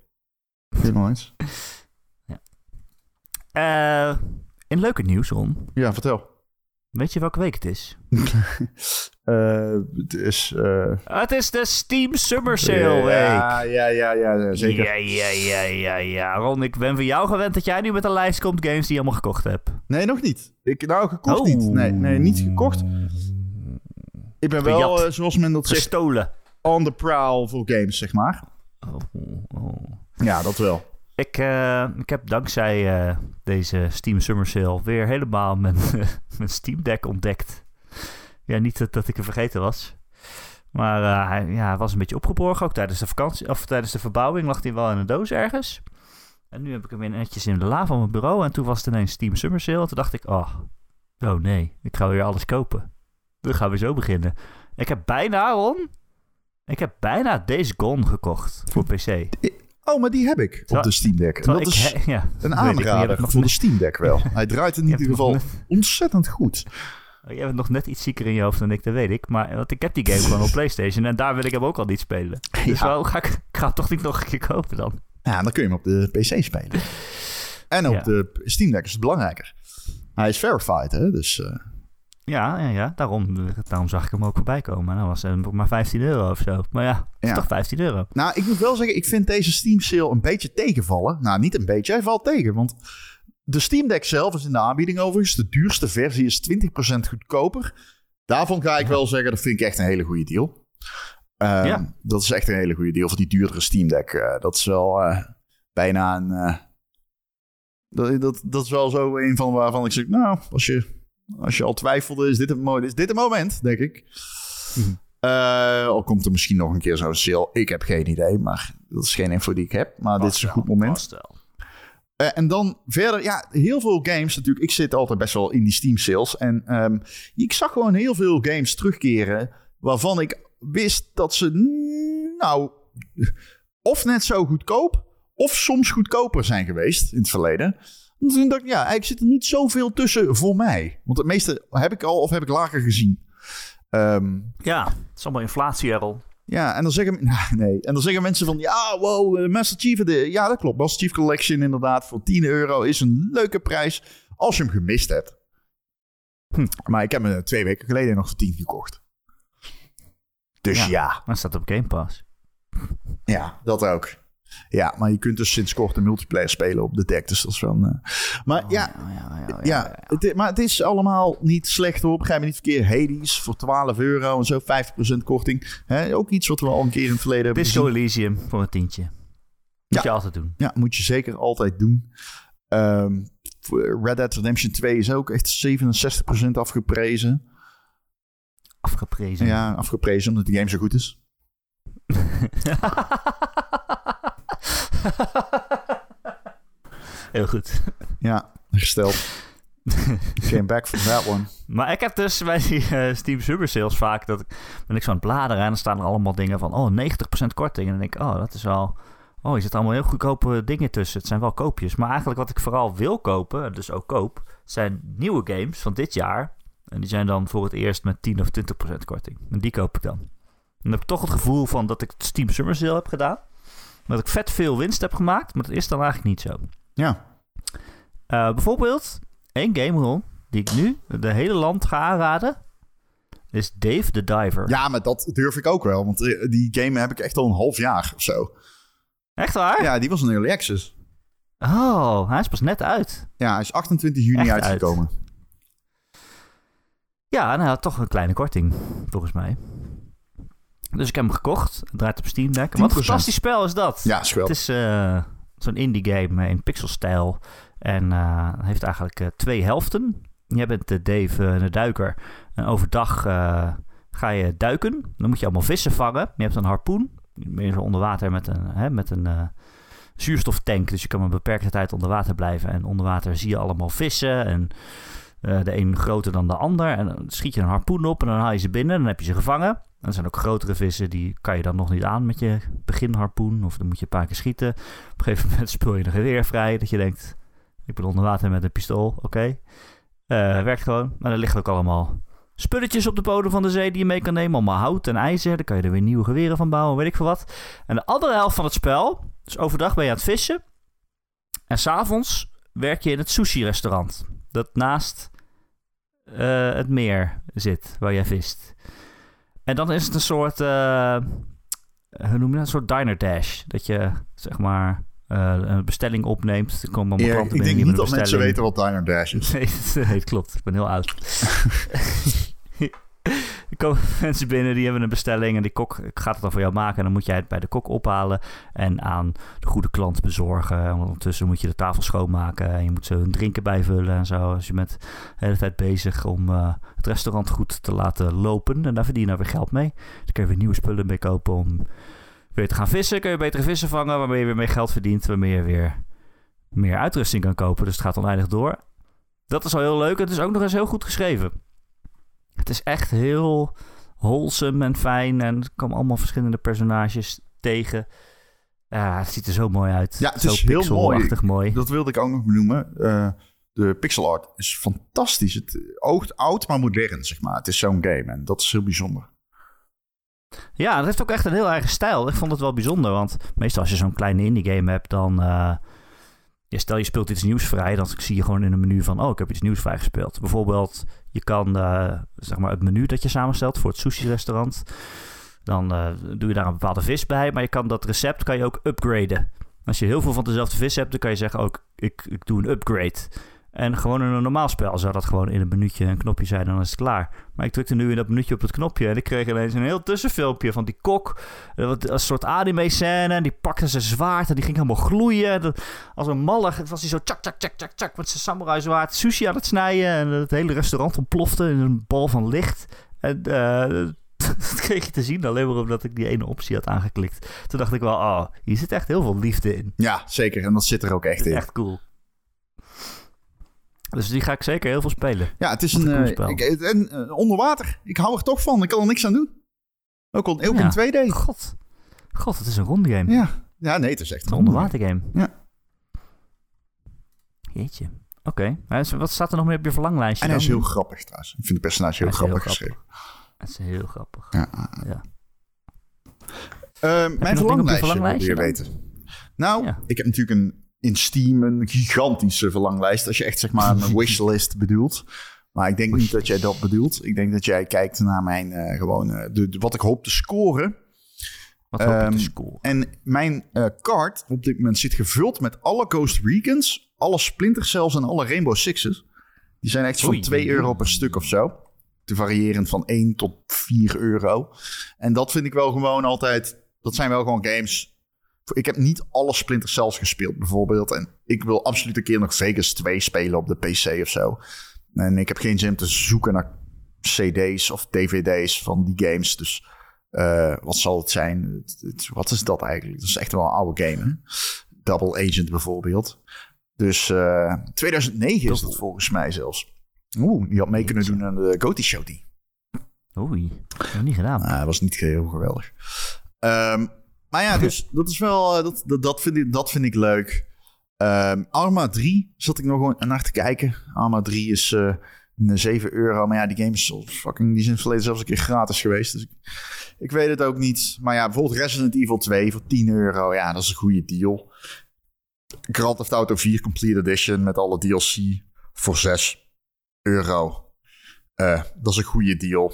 Helemaal eens. Eh, in leuke nieuws, Ron. Ja, vertel. Weet je welke week het is? Eh, het is... eh, Het is de Steam Summer Sale week. Ja, ja, ja, ja, zeker. Ja, ja, ja, ja, ja. Ron, ik ben van jou gewend dat jij nu met een lijst komt games die je allemaal gekocht hebt. Nee, nog niet. Ik, nou, gekocht Oh. niet. Nee, nee, niet gekocht. Ik ben wel, eh, zoals men dat zegt, Gestolen. on the prowl voor games, zeg maar. Oh, oh. Ja, dat wel. Ik, eh, ik heb dankzij eh, deze Steam Summer Sale weer helemaal mijn, mijn Steam Deck ontdekt. Ja, niet dat, ik er vergeten was. Maar eh, hij, ja, was een beetje opgeborgen. Ook tijdens de vakantie, of tijdens de verbouwing lag hij wel in een doos ergens. En nu heb ik hem weer netjes in de la van mijn bureau. En toen was het ineens Steam Summer Sale. En toen dacht ik, oh, oh nee, ik ga weer alles kopen. Dan gaan we zo beginnen. Ik heb bijna, Ron, ik heb bijna Days Gone gekocht voor PC. Oh, maar die heb ik op de Steam Deck. En dat is ja, een je aanrader voor de Steam Deck wel. Hij draait in je ieder geval net- ontzettend goed. Oh, Jij bent nog net iets zieker in je hoofd dan ik, dat weet ik. Maar want ik heb die game gewoon op PlayStation en daar wil ik hem ook al niet spelen. Dus Ja. wel, ga ik, ik ga hem toch niet nog een keer kopen dan. Ja, dan kun je hem op de PC spelen. En op Ja. de Steam Deck is het belangrijker. Hij is verified, hè? Dus eh, Ja, ja, ja. Daarom, daarom zag ik hem ook voorbij komen. En dan was het maar 15 euro of zo. Maar ja, het is Ja. toch 15 euro. Nou, ik moet wel zeggen, ik vind deze Steam sale een beetje tegenvallen. Nou, niet een beetje, hij valt tegen. Want de Steam Deck zelf is in de aanbieding overigens. De duurste versie is 20% goedkoper. Daarvan ga ik wel zeggen, dat vind ik echt een hele goede deal. Ehm, Ja. Dat is echt een hele goede deal voor die duurdere Steam Deck. Eh, dat is wel eh, bijna een... eh, dat, dat, dat is wel zo een van waarvan ik zeg, nou, als je, als je al twijfelde, is dit, een, mo- is dit een moment, denk ik. Mhm. Eh, al komt er misschien nog een keer zo'n sale. Ik heb geen idee, maar dat is geen info die ik heb. Maar dit is een goed moment. Eh, en dan verder, ja, heel veel games natuurlijk. Ik zit altijd best wel in die Steam sales. En ehm, ik zag gewoon heel veel games terugkeren waarvan ik wist dat ze, nou, of net zo goedkoop, of soms goedkoper zijn geweest in het verleden. Dus toen dacht ik, ja, eigenlijk zit er niet zoveel tussen voor mij. Want het meeste heb ik al of heb ik lager gezien. Ehm, Ja, het is allemaal inflatie, Errol. Ja, en dan zeggen, nou, nee. en dan zeggen mensen van, ja, wow, eh, Master Chief. De, ja, dat klopt. Master Chief Collection inderdaad voor 10 euro is een leuke prijs als je hem gemist hebt. Hm. Maar ik heb hem twee weken geleden nog voor 10 gekocht. Dus Ja. ja. Maar staat op Game Pass. Ja, dat ook. Ja, maar je kunt dus sinds kort een multiplayer spelen op de deck. Dus dat is wel eh, Maar ja, ja, ja, ja, ja, Het, maar het is allemaal niet slecht hoor. Begrijp me niet verkeerd. Hades voor 12 euro en zo 50% korting. Ook iets wat we al een keer in het verleden hebben Disco. Elysium voor een tientje. Moet Ja. je altijd doen. Ja, moet je zeker altijd doen. Ehm, Red Dead Redemption 2 is ook echt 67% afgeprezen. Afgeprezen. Ja, afgeprezen omdat de game zo goed is. Heel goed. Ja, gesteld. Came back from that one. Maar ik heb dus bij die eh, Steam Summer Sales vaak dat ik ben ik zo aan het bladeren en dan staan er allemaal dingen van oh 90% korting en dan denk ik oh dat is wel oh je zit allemaal heel goedkope dingen tussen. Het zijn wel koopjes, maar eigenlijk wat ik vooral wil kopen, en dus ook koop, zijn nieuwe games van dit jaar en die zijn dan voor het eerst met 10 of 20% korting. En die koop ik dan. En dan heb ik toch het gevoel van dat ik het Steam Summer Sale heb gedaan, dat ik vet veel winst heb gemaakt, maar dat is dan eigenlijk niet zo. Ja, Eh, bijvoorbeeld, één game die ik nu de hele land ga aanraden, is Dave the Diver. ja maar dat durf ik ook wel. Want eh, die game heb ik echt al een half jaar of zo. Echt waar? Ja, die was een early access. Oh, hij is pas net uit. Ja, hij is 28 juni Echt uit. uitgekomen. Ja, en hij had toch een kleine korting, volgens mij. Dus ik heb hem gekocht. Het draait op Steam Deck. Wat een 10%. fantastisch spel is dat. Ja. Het is eh, zo'n indie game in pixelstijl. En eh, hij heeft eigenlijk eh, twee helften. Jij bent de Dave eh, de duiker. En overdag eh, ga je duiken. Dan moet je allemaal vissen vangen. Je hebt een harpoen. Je bent onder water met een, hè, met een eh, zuurstoftank. Dus je kan een beperkte tijd onder water blijven. En onder water zie je allemaal vissen. En eh, de een groter dan de ander. En dan schiet je een harpoen op en dan haal je ze binnen. Dan heb je ze gevangen. En er zijn ook grotere vissen, die kan je dan nog niet aan met je beginharpoen. Of dan moet je een paar keer schieten. Op een gegeven moment speel je een geweer vrij. Dat je denkt, ik ben onder water met een pistool. Oké. Eh, werkt gewoon. Maar er liggen ook allemaal spulletjes op de bodem van de zee die je mee kan nemen. Allemaal hout en ijzer. Dan kan je er weer nieuwe geweren van bouwen, weet ik veel wat. En de andere helft van het spel, dus overdag ben je aan het vissen. En s'avonds werk je in het sushi-restaurant. Dat naast eh, het meer zit, waar jij vist. En dan is het een soort, eh, hoe noem je dat? Een soort diner dash. Dat je, zeg maar, eh, een bestelling opneemt. Er komen allemaal Ja, ik denk niet dat mensen weten wat Diner Dash is. Nee, nee, het klopt. Ik ben heel oud. er komen mensen binnen die hebben een bestelling en die kok gaat het dan voor jou maken. En dan moet jij het bij de kok ophalen en aan de goede klant bezorgen. En ondertussen moet je de tafel schoonmaken en je moet ze hun drinken bijvullen en zo. Dus je bent de hele tijd bezig om eh, het restaurant goed te laten lopen. En daar verdien je nou weer geld mee. Dan kun je weer nieuwe spullen mee kopen om weer te gaan vissen. Kun je betere vissen vangen waarmee je weer meer geld verdient. Waarmee je weer meer uitrusting kan kopen. Dus het gaat oneindig door. Dat is al heel leuk. Het is ook nog eens heel goed geschreven. Het is echt heel wholesome en fijn. En er komen allemaal verschillende personages tegen. Ja, het ziet er zo mooi uit. Ja, het zo is heel pixelachtig mooi. Dat wilde ik ook nog benoemen. Eh, de pixel art is fantastisch. Het oogt oud, maar modern, zeg maar. Het is zo'n game en dat is heel bijzonder. Ja, het heeft ook echt een heel eigen stijl. Ik vond het wel bijzonder, want meestal als je zo'n kleine indie game hebt, dan... eh, stel je speelt iets nieuws vrij, dan zie je gewoon in een menu van... oh, ik heb iets nieuws vrijgespeeld. Bijvoorbeeld, je kan eh, zeg maar het menu dat je samenstelt voor het sushi-restaurant... dan eh, doe je daar een bepaalde vis bij, maar je kan dat recept kan je ook upgraden. Als je heel veel van dezelfde vis hebt, dan kan je zeggen... ook ik, ik doe een upgrade... En gewoon in een normaal spel zou dat gewoon in een minuutje een knopje zijn, dan is het klaar. Maar ik drukte nu in dat minuutje op het knopje en ik kreeg ineens een heel tussenfilmpje van die kok. eh, Een soort anime-scène. En die pakte zijn zwaard en die ging helemaal gloeien. Dat- Als een mallig was hij zo tjak, tjak, tjak, tjak, tjak met zijn samurai zwaard sushi aan het snijden. En het hele restaurant ontplofte in een bal van licht. En eh, dat kreeg je te zien alleen maar omdat ik die ene optie had aangeklikt. Toen dacht ik wel, oh, hier zit echt heel veel liefde in. Ja, zeker. En dat zit er ook echt in. Echt cool. Dus die ga ik zeker heel veel spelen. Ja, het is een... een cool eh, spel. ik- en, eh, onder water. Ik hou er toch van. Ik kan er niks aan doen. Ook, al, ook Ja. in 2D. God. God, het is een ronde game. Ja. ja, nee, het is echt Het een onderwatergame. Ja. Jeetje. Oké. Wat staat er nog meer op je verlanglijstje En hij is heel grappig trouwens. Ik vind de personage heel grappig geschreven. Het is heel grappig. Ja. Ja. Eh, mijn verlanglijstje, verlanglijstje wil je weten. Nou, Ja. ik heb natuurlijk een, in Steam een gigantische verlanglijst. Als je echt zeg maar een wishlist bedoelt. Maar ik denk niet dat jij dat bedoelt. Ik denk dat jij kijkt naar mijn eh, gewoon de, de- wat ik hoop te scoren. Wat hoop je Ehm, te scoren? En mijn eh card op dit moment zit gevuld met alle Ghost Recons, alle Splinter Cells en alle Rainbow Sixes. Die zijn echt van Oei. 2 euro per stuk of zo. Te variërend van 1 tot 4 euro. En dat vind ik wel gewoon altijd. Dat zijn wel gewoon games. Ik heb niet alle Splinter Cells gespeeld, bijvoorbeeld. En ik wil absoluut een keer nog Vegas 2 spelen op de PC of zo. En ik heb geen zin om te zoeken naar CD's of DVD's van die games. Dus eh, wat zal het zijn? Wat is dat eigenlijk? Dat is echt wel een oude game, hè? Double Agent bijvoorbeeld. Dus eh 2009 is dat volgens mij zelfs. Oeh, die had mee kunnen doen aan de Goty Show. Die. Oei, dat heb ik niet gedaan. Nou, dat was niet heel geweldig. Ehm, maar ja, dus dat is wel, eh, dat, dat, dat, vind, ik, dat vind ik leuk. Ehm, Arma 3 zat ik nog gewoon naar te kijken. Arma 3 is eh, een 7 euro. Maar ja, die game is fucking, die in het verleden zelfs een keer gratis geweest. Dus ik, ik weet het ook niet. Maar ja, bijvoorbeeld Resident Evil 2 voor 10 euro. Ja, dat is een goede deal. Grand Theft Auto 4 Complete Edition met alle DLC voor 6 euro. Eh, dat is een goede deal.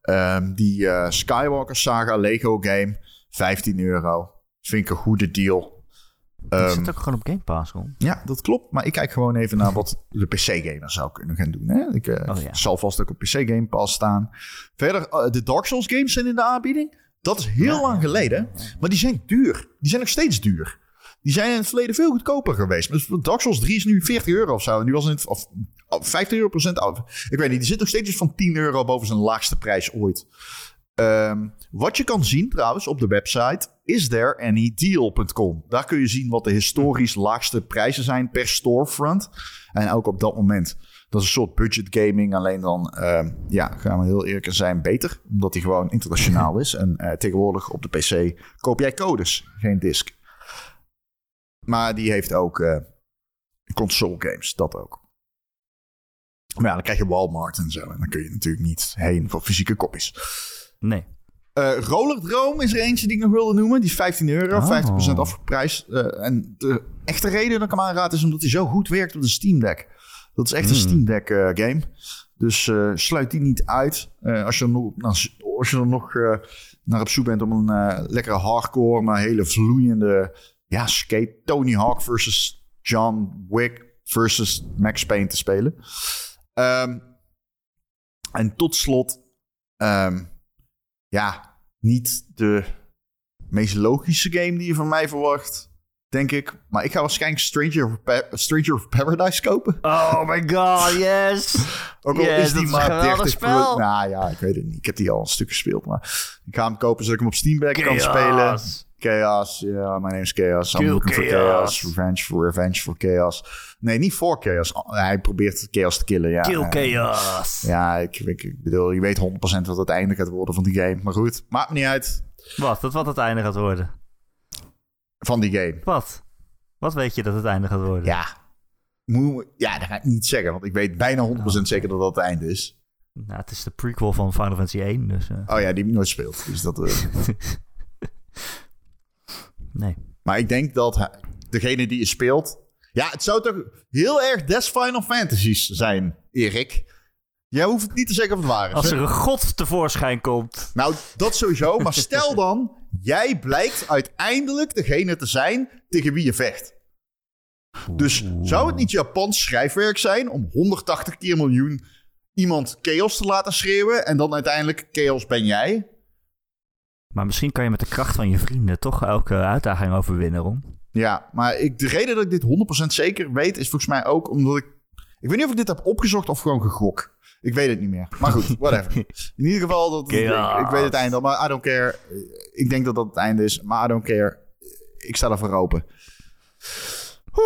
Ehm, die eh, Skywalker Saga Lego game, 15 euro. Vind ik een goede deal. Die Ehm, zit ook gewoon op Game Pass, hoor. ja, dat klopt. Maar ik kijk gewoon even naar wat de PC-gamer zou kunnen gaan doen. Hè? Ik eh, Oh, ja. zal vast ook op PC Game Pass staan. Verder, eh, de Dark Souls games zijn in de aanbieding. Dat is heel Ja, lang ja, geleden. Maar die zijn duur. Die zijn nog steeds duur. Die zijn in het verleden veel goedkoper geweest. Dus Dark Souls 3 is nu 40 euro of zo. En die was het, of, of 50 euro procent af. Ik weet niet, die zit nog steeds dus van 10 euro boven zijn laagste prijs ooit. Ehm, wat je kan zien trouwens op de website is thereanydeal.com. Daar kun je zien wat de historisch laagste prijzen zijn per storefront. En ook op dat moment. Dat is een soort budget gaming. Alleen dan, ehm, ja, gaan we heel eerlijk zijn, beter. Omdat die gewoon internationaal is. En eh, tegenwoordig op de PC koop jij codes, geen disc. Maar die heeft ook eh, console games, dat ook. Maar ja, dan krijg je Walmart en zo. En dan kun je natuurlijk niet heen voor fysieke kopies. Nee. Eh Roller Drome is er eentje die ik nog wilde noemen. Die is 15 euro, Oh. 50% afgeprijsd. Eh, en de echte reden dat ik hem aanraad is omdat hij zo goed werkt op de Steam Deck. Dat is echt een Hmm. Steam Deck eh, game. Dus eh, sluit die niet uit. Eh, als je er nog, nou, als je er nog eh, naar op zoek bent om een eh, lekkere hardcore, maar hele vloeiende ja, skate. Tony Hawk versus John Wick versus Max Payne te spelen. Ehm, en tot slot, ehm, ja, niet de meest logische game die je van mij verwacht, denk ik. Maar ik ga waarschijnlijk Stranger of, Pa- Stranger of Paradise kopen. Oh my god, yes! Ook al Yes, is die maar een geweldig 30 spel. Nou ja, ik weet het niet. Ik heb die al een stuk gespeeld. Maar ik ga hem kopen zodat ik hem op Steam Deck kan spelen. Chaos, ja, mijn naam is Chaos. I'm Kill looking for Chaos. Chaos. Revenge for Revenge for Chaos. Nee, niet voor Chaos. Hij probeert Chaos te killen, ja. Kill Chaos. Ja, ik, ik, ik bedoel, je weet 100% wat het einde gaat worden van die game. Maar goed, maakt me niet uit Wat? Dat wat het einde gaat worden? van die game. Wat? Wat weet je dat het einde gaat worden? Ja, ja dat ga ik niet zeggen. Want ik weet bijna 100% zeker dat dat het einde is. Nou, het is de prequel van Final Fantasy 1, dus... eh, Oh ja, die heb ik nooit gespeeld. Dus dat, eh, nee. Maar ik denk dat hij- degene die je speelt. Ja, het zou toch heel erg Des Final Fantasies zijn, Erik. Jij hoeft het niet te zeggen of het waar is. Als er een god tevoorschijn komt... Nou, dat sowieso. Maar stel dan, jij blijkt uiteindelijk degene te zijn tegen wie je vecht. Dus zou het niet Japans schrijfwerk zijn om 180 keer miljoen iemand chaos te laten schreeuwen en dan uiteindelijk chaos ben jij? Maar misschien kan je met de kracht van je vrienden toch elke uitdaging overwinnen, Ron. Ja, maar ik, de reden dat ik dit 100% zeker weet is volgens mij ook omdat ik... Ik weet niet of ik dit heb opgezocht of gewoon gegok. Ik weet het niet meer. Maar goed, whatever. In ieder geval, dat, ik, weet het einde al, maar I don't care. Ik denk dat dat het einde is, maar I don't care. Ik sta ervoor open.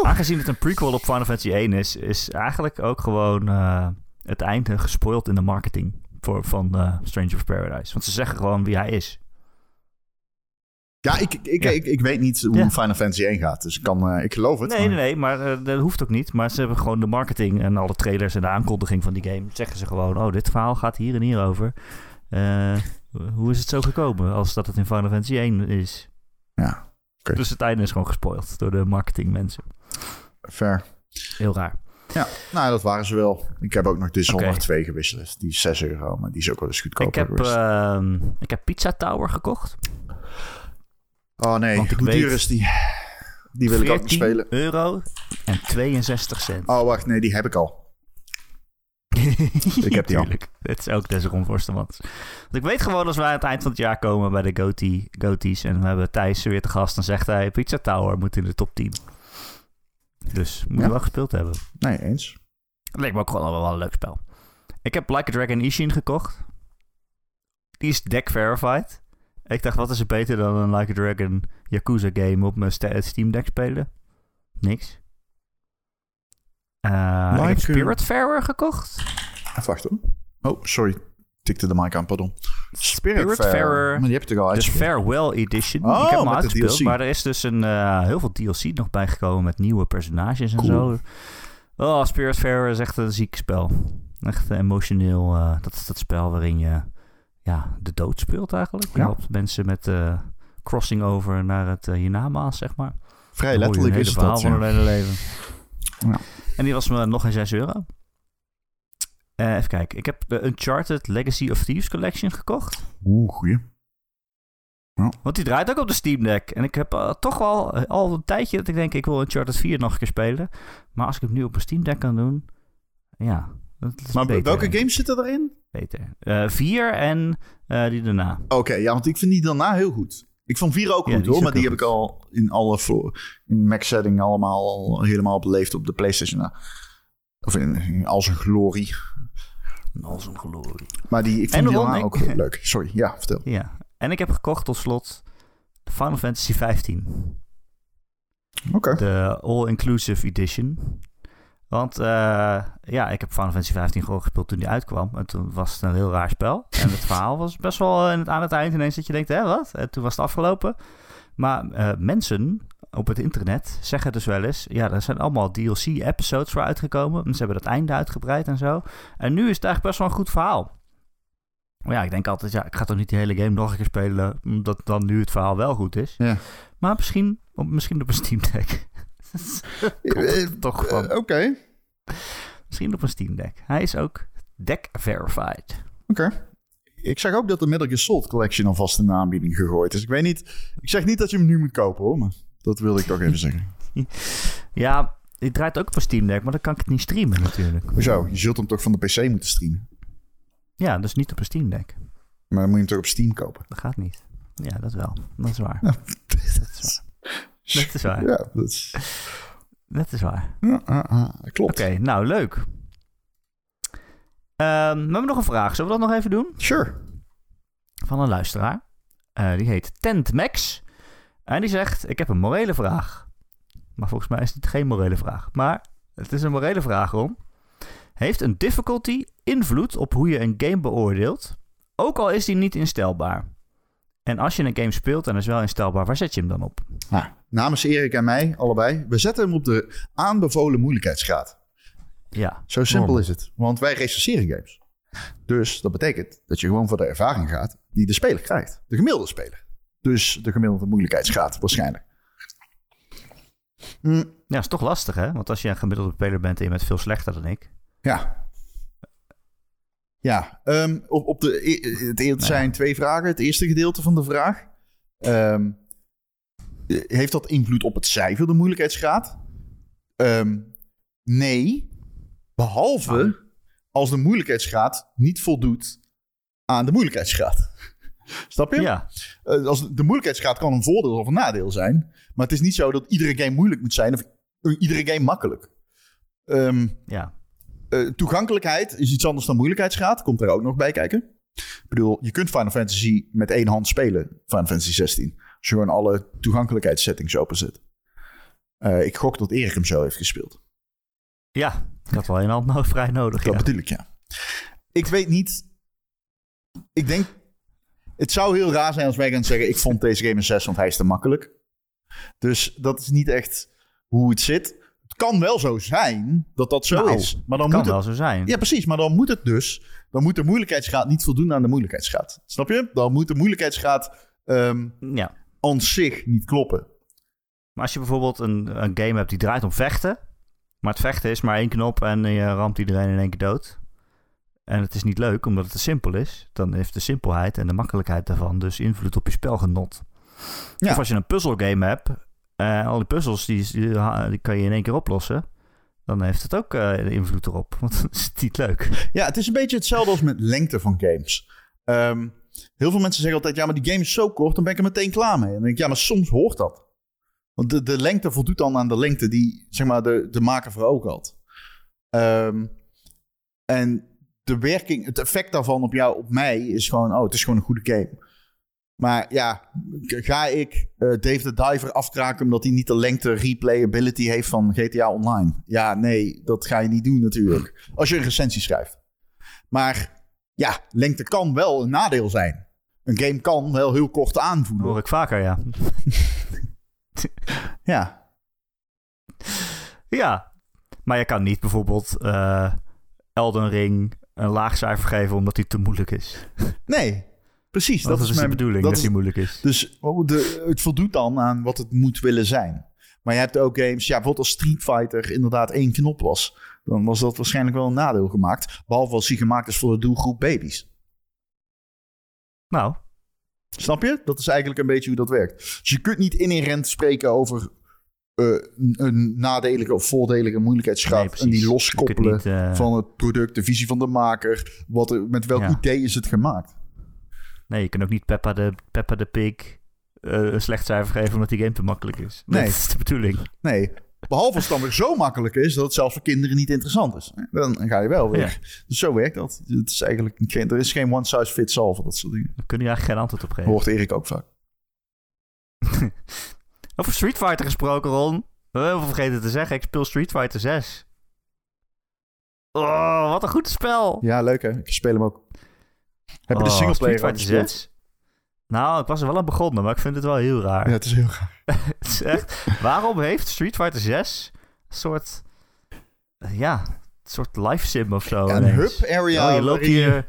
Aangezien het een prequel op Final Fantasy 1 is, is eigenlijk ook gewoon eh, het einde gespoild in de marketing voor, van eh, Stranger of Paradise. Want ze zeggen gewoon wie hij is. Ja, ik, ik, Ja. Ik, ik weet niet hoe Ja. Final Fantasy 1 gaat, dus ik, kan, eh, ik geloof het. Nee, maar- nee, nee, maar eh, dat hoeft ook niet. Maar ze hebben gewoon de marketing en alle trailers en de aankondiging van die game. Zeggen ze gewoon, oh, dit verhaal gaat hier en hier over. eh, hoe is het zo gekomen als dat het in Final Fantasy 1 is? Ja. Dus het einde is gewoon gespoild door de marketingmensen. Fair. Heel raar. Ja, nou dat waren ze wel. Ik heb ook nog Dishonored Oké. 2 gewisseld. Die is 6 euro, maar die is ook wel eens Ik goedkoper heb, geweest. ehm, ik heb Pizza Tower gekocht. Oh nee, want ik hoe weet- duur is die? Die wil ik ook niet 14 spelen. euro en 62 cent. Oh wacht, nee, die heb ik al. ik heb die al. Het is ook des Ronvorstemans. Want ik weet gewoon als wij aan het eind van het jaar komen bij de Goatees en we hebben Thijs weer te gast, dan zegt hij Pizza Tower moet in de top 10. Dus moet Ja. je wel gespeeld hebben. Nee, eens. Dat leek me ook gewoon wel een leuk spel. Ik heb Like a Dragon Ishin gekocht. Die is deck verified. Ik dacht, wat is er beter dan een Like a Dragon Yakuza game op mijn Steam Deck spelen? Niks. Eh, ik heb Like Spiritfarer gekocht. Even wachten. Oh, sorry. Tikte de mic aan, pardon. Spiritfarer. Maar die heb je toch al De uitgespeeld? Farewell Edition. Oh, ik heb hem met de uitgespeeld, DLC. maar er is dus een, eh, heel veel DLC nog bijgekomen met nieuwe personages en Cool. zo. Oh, Spiritfarer is echt een ziek spel. Echt emotioneel. eh, dat is dat spel waarin je ja, de dood speelt eigenlijk. Je Ja. helpt mensen met eh, crossing over naar het uh, hiernamaals, zeg maar. Vrij letterlijk een is het dat. van ja. hun hele leven. Ja. En die was me nog geen 6 euro. Eh, even kijken. Ik heb de Uncharted Legacy of Thieves Collection gekocht. Oeh, goeie. Want die draait ook op de Steam Deck. En ik heb toch al, al een tijdje dat ik denk, ik wil Uncharted 4 nog een keer spelen. Maar als ik het nu op een Steam Deck kan doen, ja, Maar beter, welke games zitten erin? Beter. Eh 4 en eh, die daarna. Oké, ja, want ik vind die daarna heel goed. Ik vond 4 ook Ja, goed hoor, maar die heb ik al in alle in max setting allemaal al helemaal beleefd op de PlayStation. nou. Of in, in al zijn glorie. Als een glorie. Maar die, ik En vond die daarna ik- ook heel leuk. Sorry, ja, vertel. Ja. En ik heb gekocht tot slot Final Fantasy 15. Oké. De All-Inclusive Edition. Want eh, ja, ik heb Final Fantasy 15 gewoon gespeeld toen die uitkwam. En toen was het een heel raar spel. En het verhaal was best wel eh, aan het eind ineens dat je denkt, hè, wat? En toen was het afgelopen. Maar eh, mensen op het internet zeggen dus wel eens... Ja, er zijn allemaal DLC-episodes voor uitgekomen. En ze hebben dat einde uitgebreid en zo. En nu is het eigenlijk best wel een goed verhaal. Maar ja, ik denk altijd, ja, ik ga toch niet die hele game nog een keer spelen... omdat dan nu het verhaal wel goed is. Ja. Maar misschien op, misschien op een Steam Deck. Eh, toch van. eh, Oké, Misschien op een Steam Deck. Hij is ook deck verified. oké. Ik zag ook dat de Metal Gear Solid Collection alvast in de aanbieding gegooid is. Ik weet niet, ik zeg niet dat je hem nu moet kopen hoor, maar dat wilde ik toch even zeggen. Ja, die draait ook op een Steam Deck, maar dan kan ik het niet streamen natuurlijk. Hoezo? Je zult hem toch van de PC moeten streamen? Ja, dus niet op een Steam Deck. Maar dan moet je hem toch op Steam kopen? Dat gaat niet. Ja, dat wel. Dat is waar. Dat is waar. Dat is waar. Ja, dat is... Dat is waar. Ja, klopt. Oké, nou leuk. Ehm, we hebben nog een vraag. Zullen we dat nog even doen? Sure. Van een luisteraar. Eh, die heet Tent Max. En die zegt: Ik heb een morele vraag. Maar volgens mij is het geen morele vraag. Maar het is een morele vraag om. Heeft een difficulty invloed op hoe je een game beoordeelt? Ook al is die niet instelbaar. En als je een game speelt en is wel instelbaar, waar zet je hem dan op? Nou, namens Erik en mij, allebei, we zetten hem op de aanbevolen moeilijkheidsgraad. Ja. Zo simpel is het. Want wij recenseren games. Dus dat betekent dat je gewoon voor de ervaring gaat die de speler krijgt. De gemiddelde speler. Dus de gemiddelde moeilijkheidsgraad waarschijnlijk. Hm, Ja, is toch lastig, hè? Want als je een gemiddelde speler bent en je bent veel slechter dan ik. ja. Ja, ehm, op, op de, e- het, het zijn twee vragen. Het eerste gedeelte van de vraag. Ehm, heeft dat invloed op het cijfer, de moeilijkheidsgraad? Ehm, nee. Behalve als de moeilijkheidsgraad niet voldoet aan de moeilijkheidsgraad. Snap je? Ja. Eh, als de moeilijkheidsgraad kan een voordeel of een nadeel zijn. Maar het is niet zo dat iedere game moeilijk moet zijn of iedere game makkelijk. Ehm, Ja. eh, toegankelijkheid is iets anders dan moeilijkheidsgraad. Komt er ook nog bij kijken. Ik bedoel, je kunt Final Fantasy met één hand spelen. Final Fantasy 16. Als je gewoon alle toegankelijkheidssettings openzet. Eh ik gok dat Erik hem zo heeft gespeeld. Ja. Ik had wel een hand nou vrij nodig. Dat Ja. bedoel ik, ja. Ik weet niet... Ik denk... Het zou heel raar zijn als wij gaan zeggen... ik vond deze game een 6, want hij is te makkelijk. Dus dat is niet echt hoe het zit. het kan wel zo zijn dat dat zo Nou, is. Maar dan kan moet het, wel zo zijn. ja, precies. Maar dan moet het dus. Dan moet de moeilijkheidsgraad niet voldoen aan de moeilijkheidsgraad. Snap je? Dan moet de moeilijkheidsgraad ehm ja. Aan zich niet kloppen. Maar als je bijvoorbeeld een, een game hebt die draait om vechten, maar het vechten is maar één knop en je ramt iedereen in één keer dood. En het is niet leuk omdat het te simpel is, dan heeft de simpelheid en de makkelijkheid daarvan dus invloed op je spelgenot. Ja. Of als je een puzzelgame hebt, en al die puzzels die, die, die kan je in één keer oplossen, dan heeft het ook eh, invloed erop. Want dan is het niet leuk. Ja, het is een beetje hetzelfde als met lengte van games. Ehm, heel veel mensen zeggen altijd: ja, maar die game is zo kort, dan ben ik er meteen klaar mee. En dan denk ik: ja, maar soms hoort dat. Want de, de lengte voldoet dan aan de lengte die zeg maar, de, de maker voor ogen had. Ehm, en de werking, het effect daarvan op jou, op mij, is gewoon: oh, het is gewoon een goede game. Maar ja, ga ik eh, Dave the Diver afkraken omdat hij niet de lengte replayability heeft van GTA Online? Ja, nee, dat ga je niet doen natuurlijk. Als je een recensie schrijft. Maar ja, lengte kan wel een nadeel zijn. Een game kan wel heel kort Dat aanvoelen. hoor ik vaker, ja. Ja, Ja, maar je kan niet bijvoorbeeld eh, Elden Ring een laag cijfer geven omdat hij te moeilijk is. nee, precies. Dat, is, de mijn- bedoeling, dat dat, hij moeilijk is. Dus oh, de, het voldoet dan aan wat het moet willen zijn. Maar je hebt ook games, ja, bijvoorbeeld als Street Fighter inderdaad één knop was. Dan was dat waarschijnlijk wel een nadeel gemaakt. Behalve als die gemaakt is voor de doelgroep baby's. Nou, Snap je? Dat is eigenlijk een beetje hoe dat werkt. Dus je kunt niet inherent spreken over eh, een, nadelige of voordelige moeilijkheidsgraad. nee, en die loskoppelen niet, eh, van het product, de visie van de maker. Wat er, met welk Ja. idee is het gemaakt? Nee, je kunt ook niet Peppa de, Peppa de Pig eh, een slecht cijfer geven omdat die game te makkelijk is. Nee. Dat is de bedoeling. Nee. Behalve als het dan weer zo makkelijk is dat het zelfs voor kinderen niet interessant is. Dan ga je wel weer. Dus zo werkt dat. Het is eigenlijk geen, er is geen one size fits all voor dat soort dingen. Daar kun je eigenlijk geen antwoord op geven. Hoort Erik ook vaak. Over Street Fighter gesproken, Ron. We hebben vergeten te zeggen, ik speel Street Fighter 6. Oh, wat een goed spel. Ja, leuk hè. Ik speel hem ook. Heb je de Oh, singleplayer Street al Fighter gespeeld? 6? Nou, ik was er wel aan begonnen, maar ik vind het wel heel raar. Ja, het is heel gaaf. Het is echt, waarom heeft Street Fighter 6 een soort, ja, een soort life sim of zo? Ja, een ineens? hub area Oh, je loopt hier,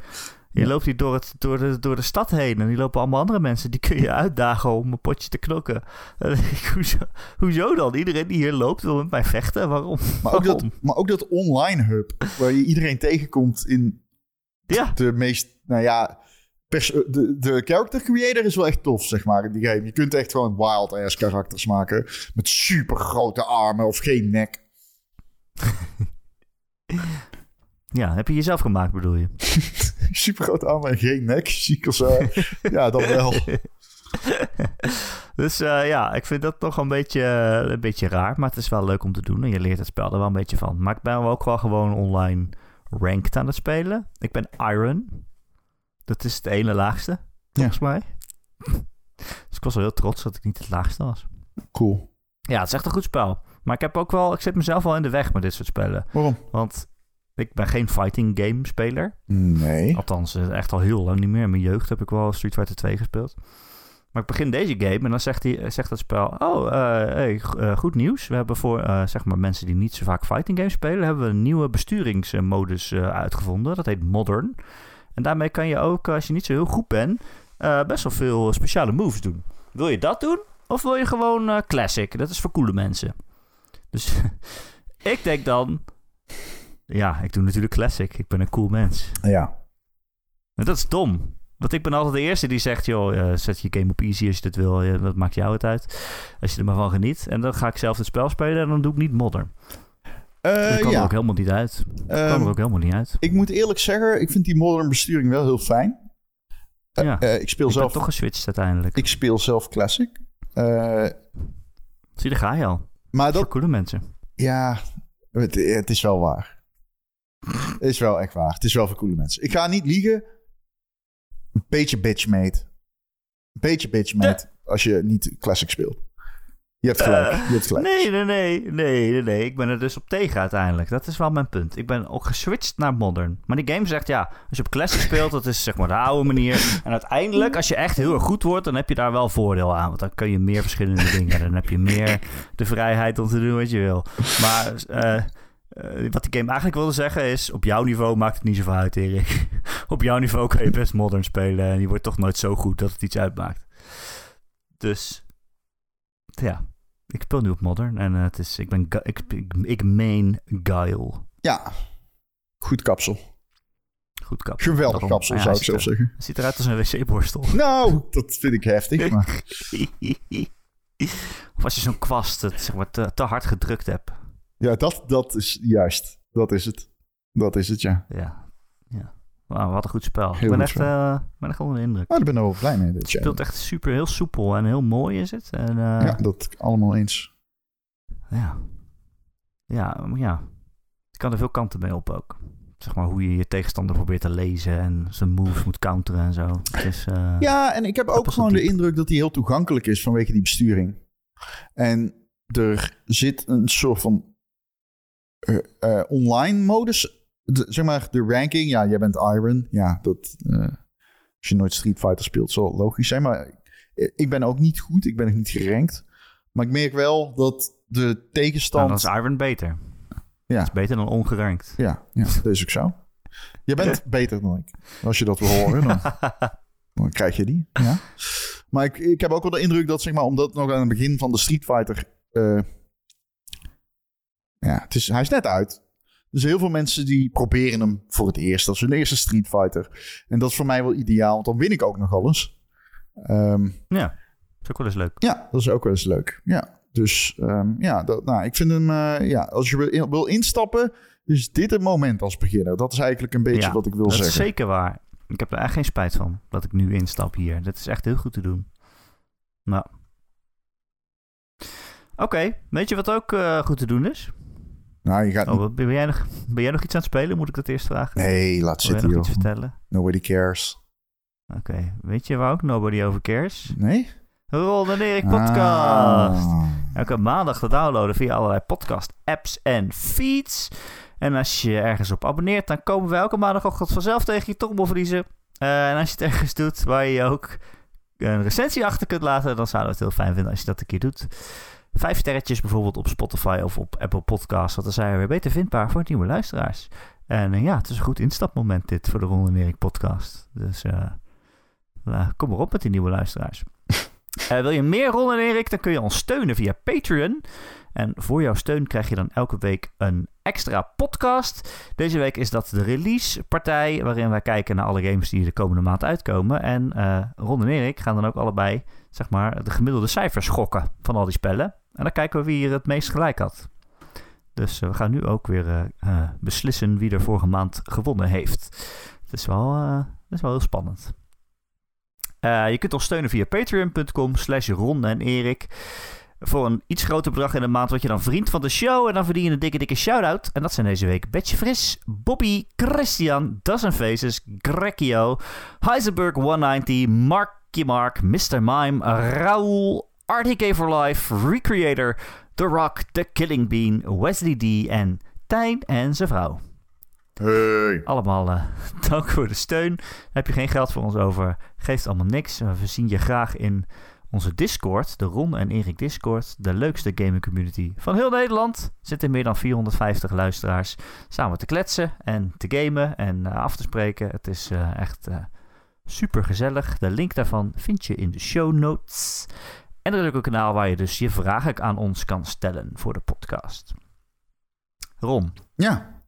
je loopt hier door, het, door, de, door de stad heen en die lopen allemaal andere mensen. Die kun je uitdagen om een potje te knokken. Hoezo, hoezo dan? Iedereen die hier loopt wil met mij vechten. Waarom? Maar ook, dat, maar ook dat online hub, waar je iedereen tegenkomt in Ja, de meest, nou ja, pers- de, de character creator is wel echt tof, zeg maar, in die game. Je kunt echt gewoon wild-ass karakters maken met super grote armen of geen nek. ja, heb je jezelf gemaakt bedoel je? Super grote armen en geen nek, ziek of zo. ja, dan wel. Dus eh, ja, ik vind dat toch een beetje, eh, een beetje raar. Maar het is wel leuk om te doen. En je leert het spel er wel een beetje van. Maar ik ben ook wel gewoon online ranked aan het spelen. Ik ben Iron. Dat is het ene laagste, volgens mij. Dus ik was wel heel trots dat ik niet het laagste was. Cool. Ja, het is echt een goed spel. Maar ik heb ook wel, ik zit mezelf wel in de weg met dit soort spelen. Waarom? Want ik ben geen fighting game speler. Nee. Althans, eh, echt al heel lang niet meer. In mijn jeugd heb ik wel Street Fighter 2 gespeeld. Maar ik begin deze game en dan zegt, hij, eh, zegt het spel... Oh, eh, hey, goed nieuws. We hebben voor zeg maar mensen die niet zo vaak fighting games spelen... hebben we een nieuwe besturingsmodus uitgevonden. Dat heet Modern. En daarmee kan je ook, als je niet zo heel goed bent... eh, best wel veel speciale moves doen. Wil je dat doen? Of wil je gewoon eh, Classic? Dat is voor coole mensen. Dus ik denk dan... Ja, ik doe natuurlijk Classic. Ik ben een cool mens. Ja. En dat is dom. Want ik ben altijd de eerste die zegt, joh, eh, zet je game op easy als je dat wil. Dat maakt jou het uit. Als je er maar van geniet. En dan ga ik zelf het spel spelen en dan doe ik niet modder. Eh, dat kan ja. er ook helemaal niet uit. Dat kan Ehm, er ook helemaal niet uit. ik moet eerlijk zeggen, ik vind die modern besturing wel heel fijn. Eh, Ja. eh, ik, speel Ik zelf, toch geswitcht uiteindelijk. ik speel zelf classic. Zie, daar ga je al. maar Voor dat, coole mensen. ja, het, het is wel waar. Het is wel echt waar. Het is wel voor coole mensen. Ik ga niet liegen. Een beetje bitchmate. Een beetje bitchmate als je niet classic speelt. Je hebt gelijk. je hebt gelijk. Nee, nee, nee, nee, nee. Ik ben er dus op tegen uiteindelijk. Dat is wel mijn punt. Ik ben ook geswitcht naar modern. Maar die game zegt ja, als je op classic speelt, dat is zeg maar de oude manier. En uiteindelijk, als je echt heel erg goed wordt, dan heb je daar wel voordeel aan. Want dan kun je meer verschillende dingen. Dan heb je meer de vrijheid om te doen wat je wil. Maar eh, eh, wat die game eigenlijk wilde zeggen is, op jouw niveau maakt het niet zoveel uit, Erik. op jouw niveau kan je best modern spelen. En je wordt toch nooit zo goed dat het iets uitmaakt. Dus ja, ik speel nu op Modern en eh, het is, ik ben, ik, ik, ik meen Guile. Ja. Goed kapsel. Goed kapsel. Geweldig Daarom. kapsel, Ja, zou ik zelf er- zeggen. hij ziet eruit als een wc-borstel. Nou, dat vind ik heftig. Maar of als je zo'n kwast het, zeg maar, te, te hard gedrukt hebt. ja, dat, dat is juist. Dat is het. Dat is het. Ja, ja. Wauw, wat een goed spel. Heel ik ben echt, eh, ben echt onder de indruk. Maar ik ben er wel blij mee. Het speelt echt super, heel soepel en heel mooi is het. En, eh, Ja, dat allemaal eens. Ja. Ja, ja. Je kan er veel kanten mee op ook. Zeg maar hoe je je tegenstander probeert te lezen en zijn moves moet counteren en zo. Het is, eh, Ja, en ik heb ook gewoon de indruk dat hij heel toegankelijk is vanwege die besturing. En er zit een soort van online modus. De- zeg maar, de ranking. Ja, jij bent Iron. Ja, dat. eh, als je nooit Street Fighter speelt, zal logisch zijn. Maar ik ben ook niet goed. Ik ben ook niet gerankt. Maar ik merk wel dat de nou, tegenstand. dan is Iron beter. Ja. Dat is beter dan ongerankt. Ja, ja, dat is ook zo. Je bent beter dan ik. Als je dat wil horen, dan, dan krijg je die. Ja. Maar ik, ik heb ook wel de indruk dat, zeg maar, omdat nog aan het begin van de Street Fighter. eh, ja, het is, hij is net uit. Dus heel veel mensen die proberen hem voor het eerst. Dat is hun eerste Street Fighter. En dat is voor mij wel ideaal, want dan win ik ook nog alles. Ehm, ja, dat is ook wel eens leuk. ja, dat is ook wel eens leuk. Ja, dus ehm, ja, dat, nou, ik vind hem, eh, ja, als je wil, in- wil instappen, is dit het moment als beginner. Dat is eigenlijk een beetje Ja, wat ik wil dat zeggen. is zeker waar. Ik heb er echt geen spijt van dat ik nu instap hier. Dat is echt heel goed te doen. Nou. Oké, weet je wat ook eh, goed te doen is? Nou, je gaat Oh, ben, jij nog, ben jij nog iets aan het spelen? Moet ik dat eerst vragen? Nee, laat zitten, nog joh. iets vertellen? Nobody cares. Oké, weet je waar ook nobody over cares? Nee? Ron en Erik podcast. Ah. Elke maandag te downloaden via allerlei podcast apps en feeds. En als je ergens op abonneert, dan komen we elke maandagochtend vanzelf tegen je trommelvriezen. Eh en als je het ergens doet waar je ook een recensie achter kunt laten, dan zouden we het heel fijn vinden als je dat een keer doet. Vijf sterretjes bijvoorbeeld op Spotify of op Apple Podcasts, want dan zijn we weer beter vindbaar voor nieuwe luisteraars. En eh, ja, het is een goed instapmoment dit voor de Ron en Erik podcast. Dus eh, nou, kom maar op met die nieuwe luisteraars. Eh, wil je meer Ron en Erik, dan kun je ons steunen via Patreon. En voor jouw steun krijg je dan elke week een extra podcast. Deze week is dat de release-partij, waarin wij kijken naar alle games die de komende maand uitkomen. En eh, Ron en Erik gaan dan ook allebei, zeg maar, de gemiddelde cijfers schokken van al die spellen. En dan kijken we wie er het meest gelijk had. Dus eh, we gaan nu ook weer eh, eh, beslissen wie er vorige maand gewonnen heeft. Het is wel, het is wel heel spannend. Je kunt ons steunen via patreon.com slash Ron en Erik. Voor een iets groter bedrag in de maand word je dan vriend van de show. En dan verdien je een dikke, dikke shout-out. En dat zijn deze week Betje Fris, Bobby, Christian, Dozen Faces, Grekio, Heisenberg 190, Marky Mark, Mr. Mime, Raoul, RTK for Life, Recreator, The Rock, The Killing Bean, Wesley D. en Tijn en zijn vrouw. Hey. Allemaal eh, dank voor de steun. Heb je geen geld voor ons over. Geeft allemaal niks. We zien je graag in onze Discord, de Ron en Erik Discord. De leukste gaming community van heel Nederland. Er zitten meer dan 450 luisteraars samen te kletsen en te gamen en eh, af te spreken. Het is eh, echt super gezellig. De link daarvan vind je in de show notes. En er is ook een kanaal waar je dus je vragen aan ons kan stellen voor de podcast. Ron, Ja,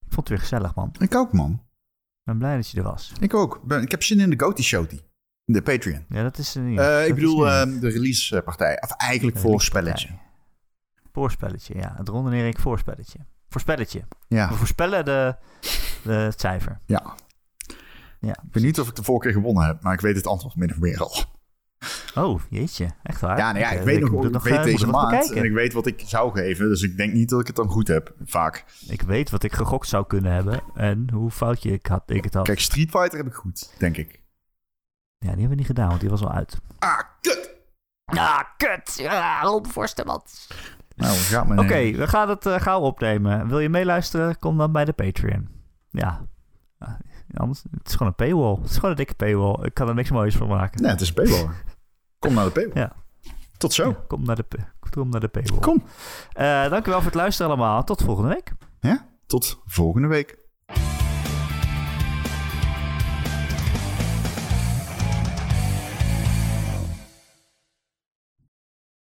ik vond het weer gezellig man. ik ook, man. Ik ben blij dat je er was. Ik ook. Ben- Ik heb zin in de Goaty Showty. De Patreon. Ja, dat is er niet. Eh, Dat ik is bedoel, niet. de release-partij. Of eigenlijk voorspelletje. Voorspelletje, ja. Het Ron en Erik voorspelletje. Voorspelletje. Ja, We voorspellen de, de, het cijfer. ja. Ja. Ik weet niet of ik de vorige keer gewonnen heb, maar ik weet het antwoord min of meer al. Oh, jeetje. Echt waar? Ja, nou ja, Oké, ik weet nog, ik het weet deze nog maand en ik weet wat ik zou geven. Dus ik denk niet dat ik het dan goed heb, vaak. Ik weet wat ik gegokt zou kunnen hebben en hoe fout je ik, had, ik het had. Kijk, Street Fighter heb ik goed, denk ik. Ja, die hebben we niet gedaan, want die was al uit. Ah, kut! Ah, kut. Ja, Ron Forstemans. Nou, gaat me Oké, we gaan het eh, gauw opnemen. Wil je meeluisteren? Kom dan bij de Patreon. Ja. Ah, Anders, het is gewoon een paywall. Het is gewoon een dikke paywall. Ik kan er niks moois van maken. Nee, het is een paywall. Kom naar de paywall. Ja. Tot zo. Kom naar de, kom naar de paywall. Kom. Eh, dankjewel voor het luisteren allemaal. Tot volgende week. Ja, tot volgende week.